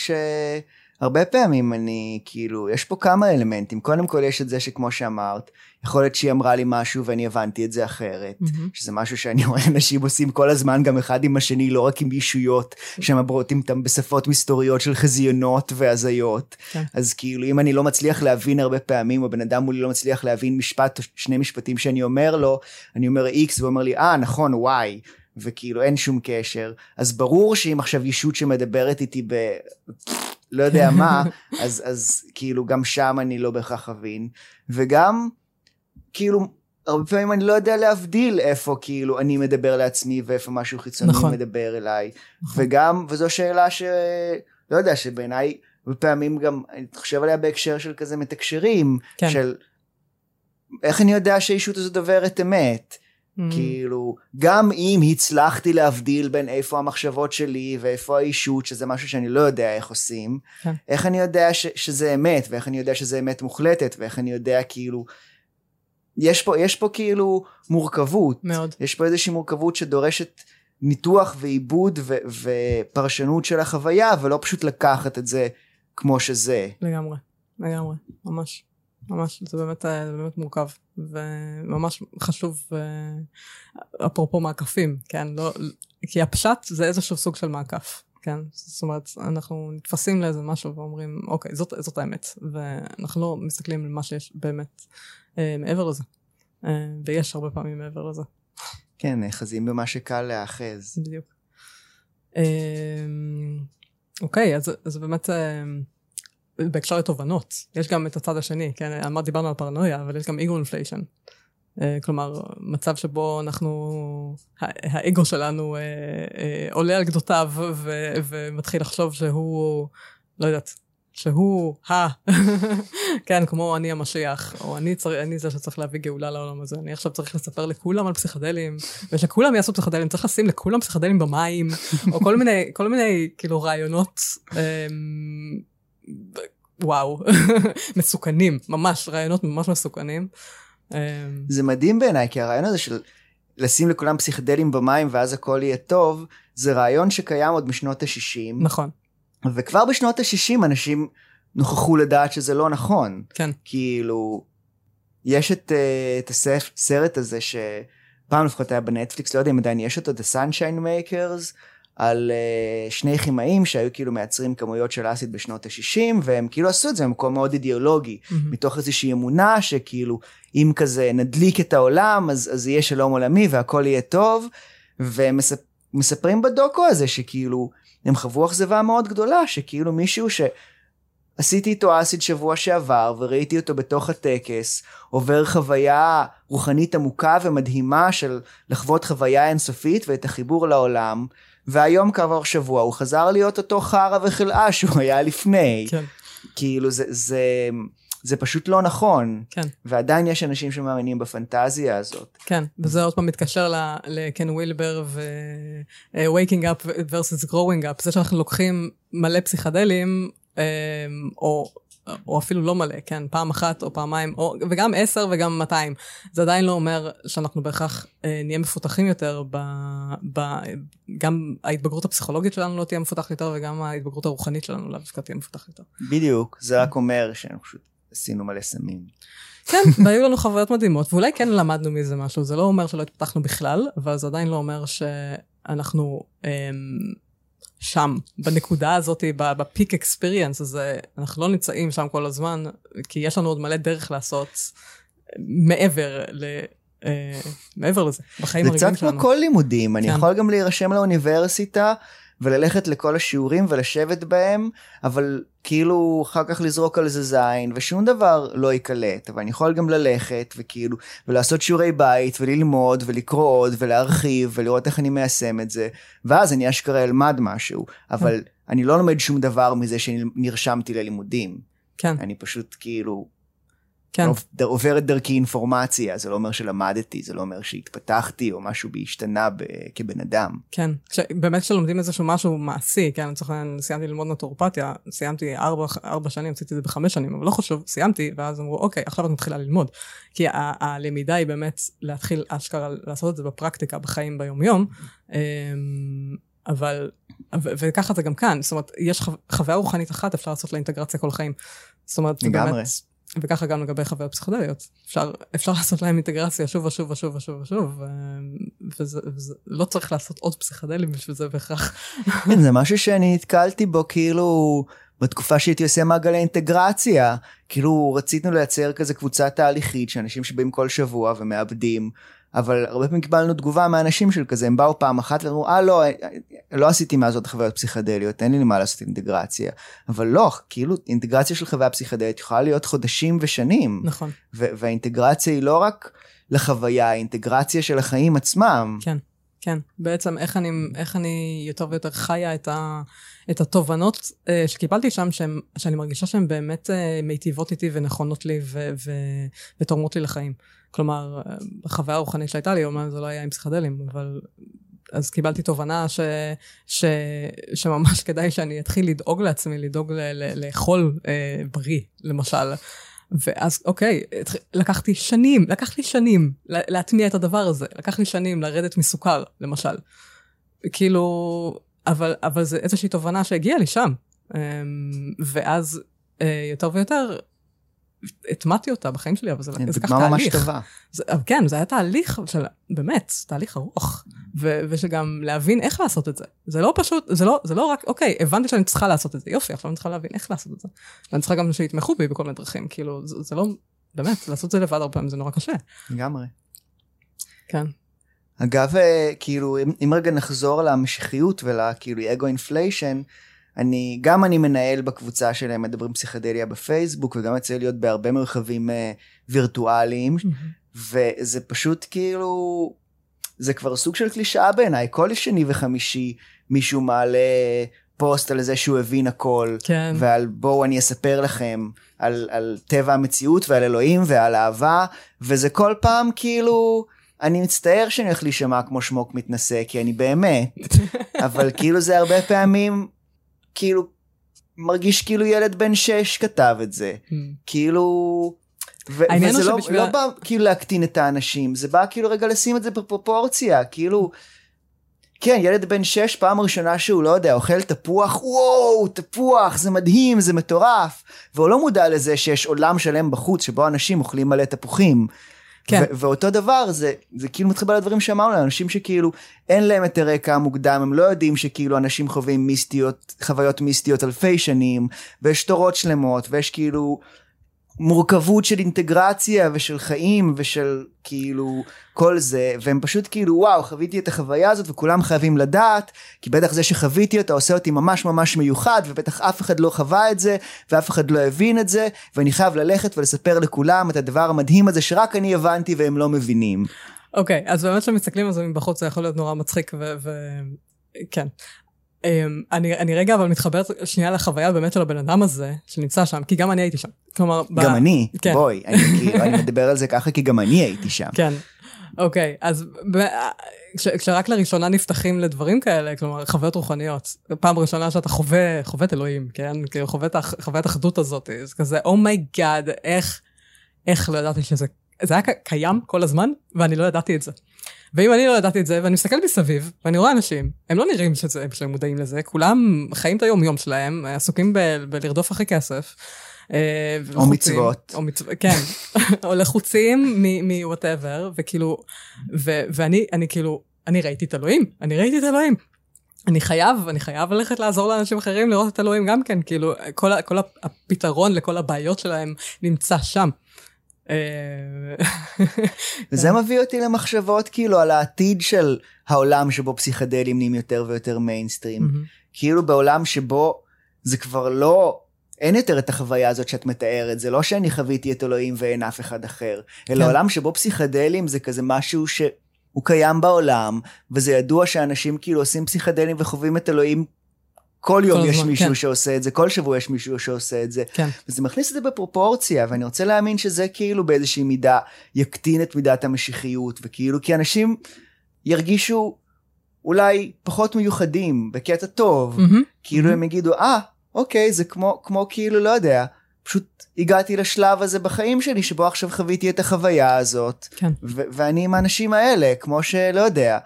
שהרבה פעמים אני, כאילו, יש פה כמה אלמנטים. קודם כל יש את זה שכמו שאמרת, יכול להיות שהיא אמרה לי משהו ואני הבנתי את זה אחרת. מהמם. שזה משהו שאני רואה אנשים עושים כל הזמן, גם אחד עם השני, לא רק עם ישויות, שמדברות איתם בשפות מסתוריות של חזיונות והזיות. כן. אז כאילו, אם אני לא מצליח להבין הרבה פעמים, או בן אדם מולי לא מצליח להבין משפט או שני משפטים שאני אומר לו, אני אומר X והוא אומר לי, אה, נכון, Y. וכאילו אין שום קשר, אז ברור שאם עכשיו ישות שמדברת איתי ב... לא יודע מה, אז, אז כאילו גם שם אני לא בהכרח אבין, וגם כאילו הרבה פעמים אני לא יודע להבדיל איפה כאילו אני מדבר לעצמי ואיפה משהו חיצוני נכון. מדבר אליי, נכון. וגם, וזו שאלה ש... לא יודע, שבעיניי הרבה פעמים גם, אני חושב עליה בהקשר של כזה מתקשרים, כן. של איך אני יודע שהאישות הזאת דוברת אמת, Mm. כאילו, גם אם הצלחתי להבדיל בין איפה המחשבות שלי ואיפה האישות, שזה משהו שאני לא יודע איך עושים, כן. איך אני יודע ש- שזה אמת, ואיך אני יודע שזה אמת מוחלטת, ואיך אני יודע כאילו... יש פה, יש פה כאילו מורכבות. מאוד. יש פה איזושהי מורכבות שדורשת ניתוח ועיבוד ו- ופרשנות של החוויה, ולא פשוט לקחת את זה כמו שזה. לגמרי, לגמרי, ממש. ממש, זה באמת, אה, זה באמת מורכב, וממש חשוב, אה, אפרופו מעקפים, כן, לא, כי הפשט זה איזשהו סוג של מעקף, כן, זאת אומרת, אנחנו נתפסים לאיזה משהו ואומרים, אוקיי, זאת, זאת האמת, ואנחנו לא מסתכלים על מה שיש באמת אה, מעבר לזה, אה, ויש הרבה פעמים מעבר לזה, כן, נאחזים במה שקל להאחז. בדיוק. אה, אוקיי, אז, אז באמת, אה, בהקשר לתובנות, יש גם את הצד השני, כן, אמרת, דיברנו על פרנויה, אבל יש גם אגו אינפליישן. כלומר, מצב שבו אנחנו, האגו שלנו אה, אה, עולה על גדותיו ו- ומתחיל לחשוב שהוא, לא יודעת, שהוא ה... [laughs] כן, כמו אני המשיח, או אני, צר... אני זה שצריך להביא גאולה לעולם הזה. אני עכשיו צריך לספר לכולם על פסיכדלים, ושכולם יעשו פסיכדלים, צריך לשים לכולם פסיכדלים במים, או כל מיני, כל מיני, כאילו, רעיונות, אמ... וואו, [laughs] מסוכנים, ממש, רעיונות ממש מסוכנים. אמ, זה מדהים בעיניי, כי הרעיון הזה של לשים לכולם פסיכדלים במים ואז הכל יהיה טוב, זה רעיון שקיים עוד משנות ה-60, נכון, וכבר בשנות ה-60 אנשים נוכחו לדעת שזה לא נכון. כן, כאילו, יש את, uh, את הסרט הזה שפעם לפחות היה בנטפליקס, לא יודע אם עדיין יש אותו, The Sunshine Makers, על uh, שני כימאים שהיו כאילו מייצרים כמויות של אסיד בשנות ה-60, והם כאילו עשו את זה במקום מאוד אידיאולוגי, מהמם. מתוך איזושהי אמונה שכאילו, אם כזה נדליק את העולם, אז, אז יהיה שלום עולמי והכל יהיה טוב, ומספרים בדוקו הזה שכאילו, הם חוו אכזבה מאוד גדולה, שכאילו מישהו ש... עשיתי איתו אסיד שבוע שעבר וראיתי אותו בתוך הטקס עובר חוויה רוחנית עמוקה ומדהימה של לחוות חוויה אינסופית ואת החיבור לעולם והיום כעבור שבוע הוא חזר להיות אותו חרא וחלאה שהוא היה לפני. כן, כאילו זה זה זה פשוט לא נכון. כן. ועדיין יש אנשים שמאמינים בפנטזיה הזאת. כן, וזה עוד פעם מתקשר לקן ווילבר ו-waking up versus growing up, זה שאנחנו לוקחים מלא פסיכדלים, אה, או, או אפילו לא מלא, כן, פעם אחת או פעמיים, או, וגם עשר וגם 200. זה עדיין לא אומר שאנחנו בהכרח אה, נהיה מפותחים יותר, ב, ב, גם ההתבגרות הפסיכולוגית שלנו לא תהיה מפותחת יותר, וגם ההתבגרות הרוחנית שלנו לאו דווקא תהיה מפותחת יותר. בדיוק זה רק אומר שאנחנו פשוט עשינו מלא סמים. כן, [laughs] והיו לנו חוויות מדהימות, ואולי כן למדנו מזה משהו, זה לא אומר שלא התפתחנו בכלל, אבל זה עדיין לא אומר שאנחנו אמ, שם, בנקודה הזאת, בפיק אקספיריאנס הזה, אנחנו לא נמצאים שם כל הזמן, כי יש לנו עוד מלא דרך לעשות מעבר ל... אה, מעבר לזה, בחיים זה הרגילים קצת כמו שלנו. כל לימודים, אני כן. יכול גם להירשם לאוניברסיטה וללכת לכל השיעורים ולשבת בהם, אבל כאילו אחר כך לזרוק על זה זין ושום דבר לא ייקלט, אבל אני יכול גם ללכת וכאילו, ולעשות שיעורי בית וללמוד ולקרוא עוד ולהרחיב ולראות איך אני מיישם את זה, ואז אני אשכרה אלמד משהו, אבל אני לא לומד שום דבר מזה שנרשמתי ללימודים, כן, אני פשוט כאילו כן, עוב- עוברת דרכי אינפורמציה, זה לא אומר שלמדתי, זה לא אומר שהתפתחתי או משהו בי השתנה ב- כבן אדם. כן. כש- באמת כשלומדים איזשהו משהו מעשי, כן, לצורך העניין, סיימתי ללמוד נטורופתיה, סיימתי ארבע, ארבע שנים, עשיתי את זה בחמש שנים, אבל לא חשוב, סיימתי, ואז אמרו, אוקיי, עכשיו את מתחילה ללמוד. כי ה- הלמידה היא באמת להתחיל אשכרה לעשות את זה בפרקטיקה, בחיים ביומיום, אמ, אבל, ו- וככה זה גם כאן, זאת אומרת, יש חו- חוויה רוחנית אחת, אפשר לעשות לה אינטגרציה כל החיים. זאת אומרת, לגמרי. באמת, וככה גם לגבי חוויות פסיכודליות. אפשר, אפשר לעשות להם אינטגרציה שוב ושוב ושוב ושוב ושוב, ו- וזה, וזה, לא צריך לעשות עוד פסיכדלים בשביל זה בהכרח. כן, זה משהו שאני נתקלתי בו כאילו בתקופה שהייתי עושה מעגלי אינטגרציה. כאילו רצינו לייצר כזה קבוצה תהליכית של אנשים שבאים כל שבוע ומאבדים. אבל הרבה פעמים קיבלנו תגובה מאנשים של כזה, הם באו פעם אחת ואמרו, אה לא, לא עשיתי מאז עוד חוויות פסיכדליות, אין לי מה לעשות אינטגרציה. אבל לא, כאילו אינטגרציה של חוויה פסיכדלית יכולה להיות חודשים ושנים. נכון, והאינטגרציה היא לא רק לחוויה, היא אינטגרציה של החיים עצמם. כן. כן, בעצם איך אני, איך אני יותר ויותר חיה את, ה, את התובנות אה, שקיבלתי שם, שהם, שאני מרגישה שהן באמת אה, מיטיבות איתי ונכונות לי ו, ו, ותורמות לי לחיים. כלומר, החוויה הרוחנית שהייתה לי, אומנם זה לא היה עם פסיכדלים, אבל אז קיבלתי תובנה ש, ש, שממש כדאי שאני אתחיל לדאוג לעצמי, לדאוג ל, ל, לאכול אה, בריא, למשל. ואז אוקיי, לקחתי שנים, לקח לי שנים להטמיע את הדבר הזה, לקח לי שנים לרדת מסוכר, למשל. כאילו, אבל, אבל זה איזושהי תובנה שהגיעה לי שם. אמ, ואז אה, יותר ויותר הטמעתי אותה בחיים שלי, אבל זה, זה לקח תהליך. דוגמה ממש טובה. זה, כן, זה היה תהליך של, באמת, תהליך ארוך. ו, ושגם להבין איך לעשות את זה. זה לא פשוט, זה לא, זה לא רק, אוקיי, הבנתי שאני צריכה לעשות את זה, יופי, עכשיו אני צריכה להבין איך לעשות את זה. ואני צריכה גם שיתמכו בי בכל מיני דרכים, כאילו, זה, זה לא, באמת, לעשות את זה לבד הרבה פעמים זה נורא קשה. לגמרי. כן. אגב, אה, כאילו, אם, אם רגע נחזור למשיחיות ולכאילו אגו אינפליישן, אני, גם אני מנהל בקבוצה שלהם מדברים פסיכדליה בפייסבוק, וגם יצא להיות בהרבה מרחבים uh, וירטואליים, mm-hmm. וזה פשוט כאילו, זה כבר סוג של קלישאה בעיניי, כל שני וחמישי מישהו מעלה פוסט על זה שהוא הבין הכל, כן. ועל בואו אני אספר לכם על, על טבע המציאות ועל אלוהים ועל אהבה, וזה כל פעם כאילו... אני מצטער שאני הולך להישמע כמו שמוק מתנשא, כי אני באמת, [laughs] אבל כאילו זה הרבה פעמים כאילו, מרגיש כאילו ילד בן שש כתב את זה. Hmm. כאילו... ו- וזה לא, שבשביל... לא בא כאילו להקטין את האנשים, זה בא כאילו רגע לשים את זה בפרופורציה, כאילו... כן, ילד בן שש, פעם ראשונה שהוא, לא יודע, אוכל תפוח, וואו, תפוח, זה מדהים, זה מטורף. והוא לא מודע לזה שיש עולם שלם בחוץ שבו אנשים אוכלים מלא תפוחים. כן. ואותו דבר זה, זה כאילו מתחבר לדברים שאמרנו, אנשים שכאילו אין להם את הרקע המוקדם, הם לא יודעים שכאילו אנשים חווים מיסטיות, חוויות מיסטיות אלפי שנים, ויש תורות שלמות, ויש כאילו מורכבות של אינטגרציה ושל חיים ושל כאילו כל זה והם פשוט כאילו וואו חוויתי את החוויה הזאת וכולם חייבים לדעת כי בטח זה שחוויתי אותה עושה אותי ממש ממש מיוחד ובטח אף אחד לא חווה את זה ואף אחד לא הבין את זה ואני חייב ללכת ולספר לכולם את הדבר המדהים הזה שרק אני הבנתי והם לא מבינים. אוקיי okay, אז באמת כשמסתכלים על זה מבחוץ זה יכול להיות נורא מצחיק וכן Um, אני, אני רגע אבל מתחברת שנייה לחוויה באמת של הבן אדם הזה שנמצא שם, כי גם אני הייתי שם. כלומר, גם ב... אני, כן. בואי, אני, כאילו, אני מדבר על זה ככה כי גם אני הייתי שם. כן, אוקיי, אז ב... כש, כשרק לראשונה נפתחים לדברים כאלה, כלומר חוויות רוחניות, פעם ראשונה שאתה חווה, חווה את אלוהים, כן? כאילו חווה את החוויית האחדות הזאת, זה כזה, oh my god, oh איך, איך לא ידעתי שזה, זה היה קיים כל הזמן, ואני לא ידעתי את זה. ואם אני לא ידעתי את זה, ואני מסתכל מסביב, ואני רואה אנשים, הם לא נראים שזה, שהם מודעים לזה, כולם חיים את היום-יום שלהם, עסוקים ב, בלרדוף אחרי כסף. אה, או מצוות. או מצוות, כן, [laughs] או לחוצים מ whatever, וכאילו, ו, ואני אני כאילו, אני ראיתי את אלוהים, אני ראיתי את אלוהים. אני חייב, אני חייב ללכת לעזור לאנשים אחרים לראות את אלוהים גם כן, כאילו, כל, כל הפתרון לכל הבעיות שלהם נמצא שם. אה, וזה מביא אותי למחשבות כאילו על העתיד של העולם שבו פסיכדלים נהיים יותר ויותר מיינסטרים. כאילו בעולם שבו זה כבר לא, אין יותר את החוויה הזאת שאת מתארת, זה לא שאני חוויתי את אלוהים ואין אף אחד אחר, אלא כן. עולם שבו פסיכדלים זה כזה משהו שהוא קיים בעולם, וזה ידוע שאנשים כאילו עושים פסיכדלים וחווים את אלוהים כל יום כל יש הזמן, מישהו כן. שעושה את זה, כל שבוע יש מישהו שעושה את זה. כן. וזה מכניס את זה בפרופורציה, ואני רוצה להאמין שזה כאילו באיזושהי מידה יקטין את מידת המשיחיות, וכאילו כי אנשים ירגישו אולי פחות מיוחדים, בקטע טוב, mm-hmm. כאילו mm-hmm. הם יגידו, אה, ah, אוקיי, זה כמו, כמו כאילו, לא יודע, פשוט הגעתי לשלב הזה בחיים שלי, שבו עכשיו חוויתי את החוויה הזאת, כן. ו- ואני עם האנשים האלה, כמו שלא יודע.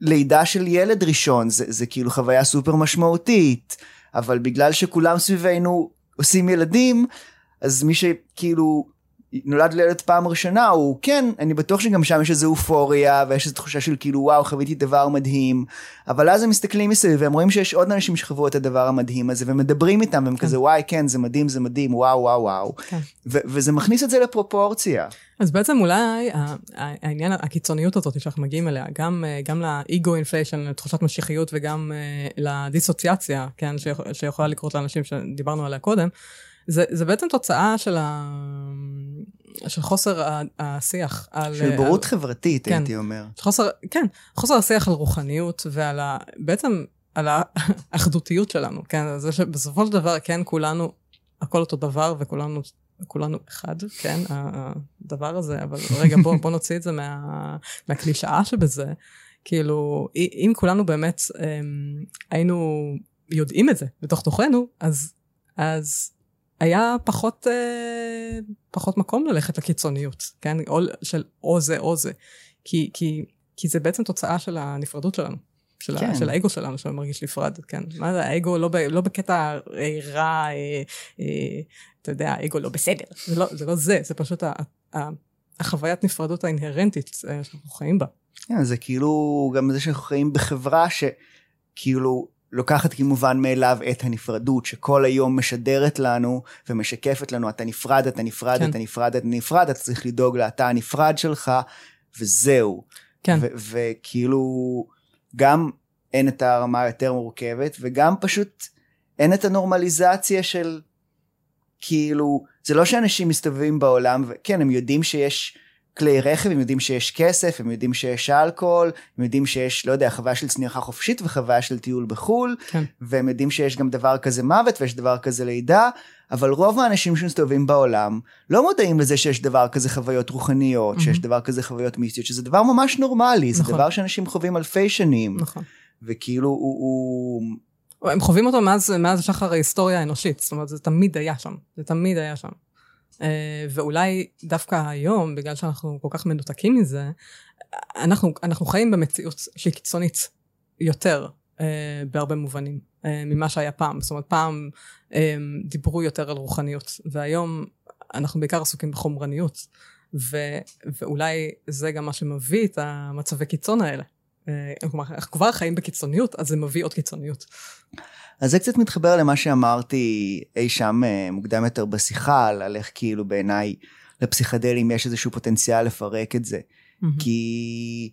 לידה של ילד ראשון זה, זה כאילו חוויה סופר משמעותית, אבל בגלל שכולם סביבנו עושים ילדים, אז מי שכאילו נולד לילד פעם ראשונה הוא כן אני בטוח שגם שם יש איזו אופוריה ויש איזו תחושה של כאילו וואו חוויתי דבר מדהים אבל אז הם מסתכלים מסביב והם רואים שיש עוד אנשים שחוו את הדבר המדהים הזה ומדברים איתם והם כן. כזה וואי כן זה מדהים זה מדהים וואו וואו וואו כן. וזה מכניס את זה לפרופורציה. אז בעצם אולי העניין הקיצוניות הזאת שאנחנו מגיעים אליה גם גם לאגו אינפליישן לתחושת משיחיות וגם לדיסוציאציה כן שיכולה לקרות לאנשים שדיברנו עליה קודם. זה, זה בעצם תוצאה של, ה... של חוסר השיח על... של בורות על... חברתית, כן. הייתי אומר. חוסר, כן, חוסר השיח על רוחניות ועל ה... בעצם על [laughs] האחדותיות שלנו, כן? זה שבסופו של דבר, כן, כולנו, הכל אותו דבר וכולנו כולנו אחד, כן, הדבר הזה, אבל רגע, בוא, בוא נוציא את זה מה, מהקלישאה שבזה. כאילו, אם כולנו באמת אמ, היינו יודעים את זה בתוך תוכנו, אז, אז היה פחות, אה, פחות מקום ללכת לקיצוניות, כן? או, של או זה או זה. כי, כי, כי זה בעצם תוצאה של הנפרדות שלנו. של, כן. ה, של האגו שלנו שמרגיש נפרד, כן. מה זה, האגו לא, ב, לא בקטע רע, אה, אה, אתה יודע, האגו לא בסדר. זה לא זה, לא זה, זה פשוט ה, ה, החוויית נפרדות האינהרנטית אה, שאנחנו חיים בה. כן, זה כאילו גם זה שאנחנו חיים בחברה שכאילו לוקחת כמובן מאליו את הנפרדות, שכל היום משדרת לנו ומשקפת לנו, אתה נפרד, אתה נפרד, כן. אתה נפרד, אתה נפרד, אתה צריך לדאוג לאתה הנפרד שלך, וזהו. כן. וכאילו, גם אין את הרמה היותר מורכבת, וגם פשוט אין את הנורמליזציה של, כאילו, זה לא שאנשים מסתובבים בעולם, וכן, הם יודעים שיש... כלי רכב, הם יודעים שיש כסף, הם יודעים שיש אלכוהול, הם יודעים שיש, לא יודע, חוויה של צניחה חופשית וחוויה של טיול בחו"ל, כן. והם יודעים שיש גם דבר כזה מוות ויש דבר כזה לידה, אבל רוב האנשים שמסתובבים בעולם לא מודעים לזה שיש דבר כזה חוויות רוחניות, mm-hmm. שיש דבר כזה חוויות מיסטיות, שזה דבר ממש נורמלי, נכון. זה דבר שאנשים חווים אלפי שנים. נכון. וכאילו הוא... הוא... הם חווים אותו מאז, מאז שחר ההיסטוריה האנושית, זאת אומרת, זה תמיד היה שם, זה תמיד היה שם. אה, ואולי דווקא היום, בגלל שאנחנו כל כך מנותקים מזה, אנחנו, אנחנו חיים במציאות שהיא קיצונית יותר אה, בהרבה מובנים אה, ממה שהיה פעם. זאת אומרת, פעם דיברו יותר על רוחניות, והיום אנחנו בעיקר עסוקים בחומרניות, ו, ואולי זה גם מה שמביא את המצבי קיצון האלה. כלומר, אנחנו כבר חיים בקיצוניות, אז זה מביא עוד קיצוניות. אז זה קצת מתחבר למה שאמרתי אי שם אה, מוקדם יותר בשיחה, על איך כאילו בעיניי לפסיכדלים יש איזשהו פוטנציאל לפרק את זה. Mm-hmm. כי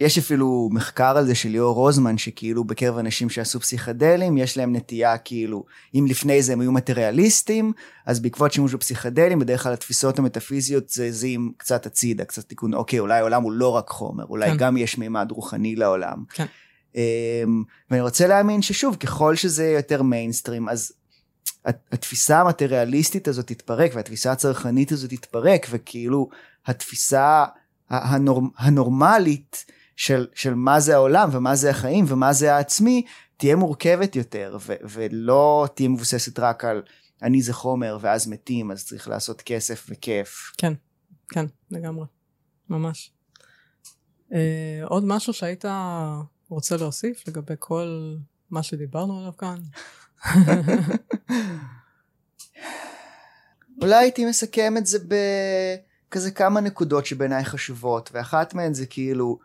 יש אפילו מחקר על זה של ליאור רוזמן, שכאילו בקרב אנשים שעשו פסיכדלים, יש להם נטייה כאילו, אם לפני זה הם היו מטריאליסטים, אז בעקבות שימוש בפסיכדלים, בדרך כלל התפיסות המטאפיזיות זזים קצת הצידה, קצת תיקון, אוקיי, אולי העולם הוא לא רק חומר, אולי כן. גם יש מימד רוחני לעולם. כן. אמ, ואני רוצה להאמין ששוב, ככל שזה יותר מיינסטרים, אז התפיסה המטריאליסטית הזאת תתפרק, והתפיסה הצרכנית הזאת תתפרק, וכאילו התפיסה הנור, הנורמלית של, של מה זה העולם, ומה זה החיים, ומה זה העצמי, תהיה מורכבת יותר, ו, ולא תהיה מבוססת רק על אני זה חומר, ואז מתים, אז צריך לעשות כסף וכיף. כן, כן, לגמרי, ממש. אה, עוד משהו שהיית רוצה להוסיף לגבי כל מה שדיברנו עליו כאן? [laughs] אולי הייתי מסכם את זה בכזה כמה נקודות שבעיניי חשובות, ואחת מהן זה כאילו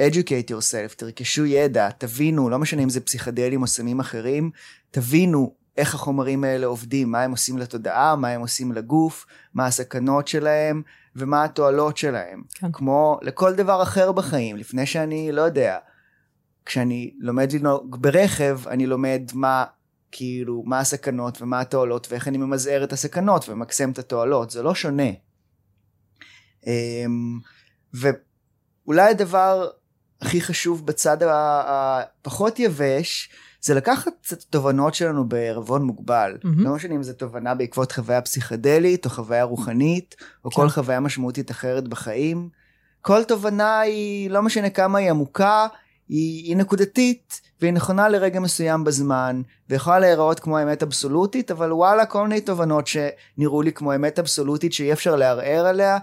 educate yourself, תרכשו ידע, תבינו, לא משנה אם זה פסיכדלים או סמים אחרים, תבינו איך החומרים האלה עובדים, מה הם עושים לתודעה, מה הם עושים לגוף, מה הסכנות שלהם ומה התועלות שלהם. כן. כמו לכל דבר אחר בחיים, לפני שאני, לא יודע, כשאני לומד לנהוג ברכב, אני לומד מה, כאילו, מה הסכנות ומה התועלות, ואיך אני ממזער את הסכנות וממקסם את התועלות, זה לא שונה. אמ, ואולי הדבר הכי חשוב בצד הפחות יבש, זה לקחת את התובנות שלנו בערבון מוגבל. Mm-hmm. לא משנה אם זו תובנה בעקבות חוויה פסיכדלית, או חוויה רוחנית, או כן. כל חוויה משמעותית אחרת בחיים. כל תובנה היא, לא משנה כמה היא עמוקה, היא, היא נקודתית והיא נכונה לרגע מסוים בזמן ויכולה להיראות כמו אמת אבסולוטית אבל וואלה כל מיני תובנות שנראו לי כמו אמת אבסולוטית שאי אפשר לערער עליה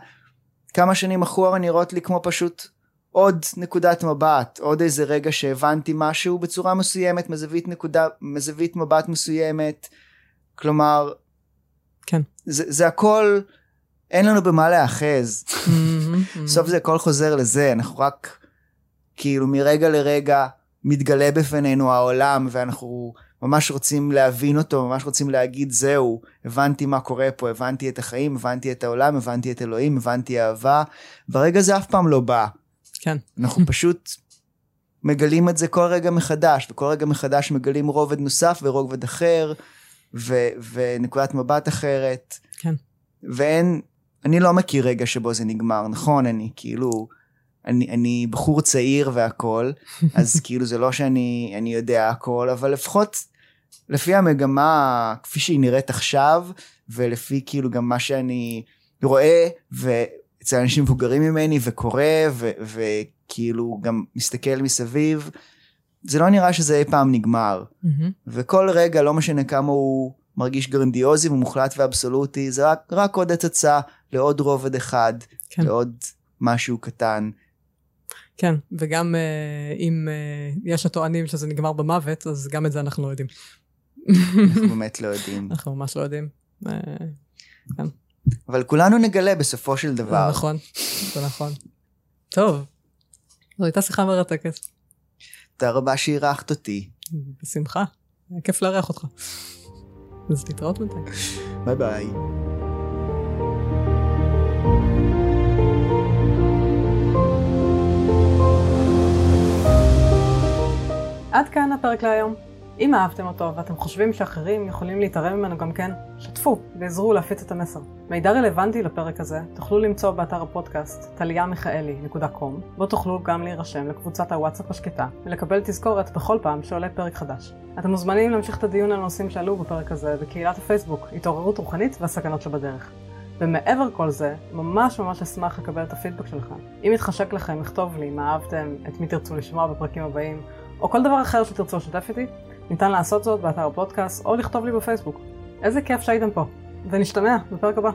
כמה שנים אחורה נראות לי כמו פשוט עוד נקודת מבט עוד איזה רגע שהבנתי משהו בצורה מסוימת מזווית נקודה מזווית מבט מסוימת. כלומר כן. זה, זה הכל אין לנו במה להאחז בסוף זה הכל חוזר לזה אנחנו רק כאילו מרגע לרגע מתגלה בפנינו העולם ואנחנו ממש רוצים להבין אותו, ממש רוצים להגיד זהו, הבנתי מה קורה פה, הבנתי את החיים, הבנתי את העולם, הבנתי את אלוהים, הבנתי אהבה, והרגע זה אף פעם לא בא. כן. אנחנו [laughs] פשוט מגלים את זה כל רגע מחדש, וכל רגע מחדש מגלים רובד נוסף ורובד אחר, ו- ונקודת מבט אחרת. כן. ואין, אני לא מכיר רגע שבו זה נגמר, נכון? אני כאילו, אני, אני בחור צעיר והכל, [laughs] אז כאילו זה לא שאני אני יודע הכל, אבל לפחות לפי המגמה כפי שהיא נראית עכשיו, ולפי כאילו גם מה שאני רואה, ואצל אנשים מבוגרים ממני וקורא, וכאילו גם מסתכל מסביב, זה לא נראה שזה אי פעם נגמר. מהמם. וכל רגע, לא משנה כמה הוא מרגיש גרנדיוזי ומוחלט ואבסולוטי, זה רק, רק עוד הצצה לעוד רובד אחד, כן. לעוד משהו קטן. כן, וגם אה, אם אה, יש הטוענים שזה נגמר במוות, אז גם את זה אנחנו לא יודעים. אנחנו [laughs] באמת לא יודעים. אנחנו ממש לא יודעים. אה, אבל כולנו נגלה בסופו של זה דבר. נכון, זה נכון. טוב, זו הייתה שיחה מרתקת. תודה רבה שאירחת אותי. בשמחה, היה כיף לארח אותך. אז להתראות בינתיים. ביי ביי. עד כאן הפרק להיום. אם אהבתם אותו ואתם חושבים שאחרים יכולים להתערב ממנו גם כן, שתפו ועזרו להפיץ את המסר. מידע רלוונטי לפרק הזה תוכלו למצוא באתר הפודקאסט טליאמיכאלי.com בו תוכלו גם להירשם לקבוצת הוואטסאפ השקטה ולקבל תזכורת בכל פעם שעולה פרק חדש. אתם מוזמנים להמשיך את הדיון על הנושאים שעלו בפרק הזה בקהילת הפייסבוק התעוררות רוחנית והסכנות שבדרך. ומעבר כל זה, ממש ממש אשמח לקבל את הפידבק שלכם. אם יתחשק לכם, לכתוב לי מה אהבתם, את מי תרצו לשמוע בפרקים הבאים, או כל דבר אחר שתרצו לשתף איתי, ניתן לעשות זאת באתר הפודקאסט או לכתוב לי בפייסבוק. איזה כיף שהייתם פה, ונשתמע בפרק הבא.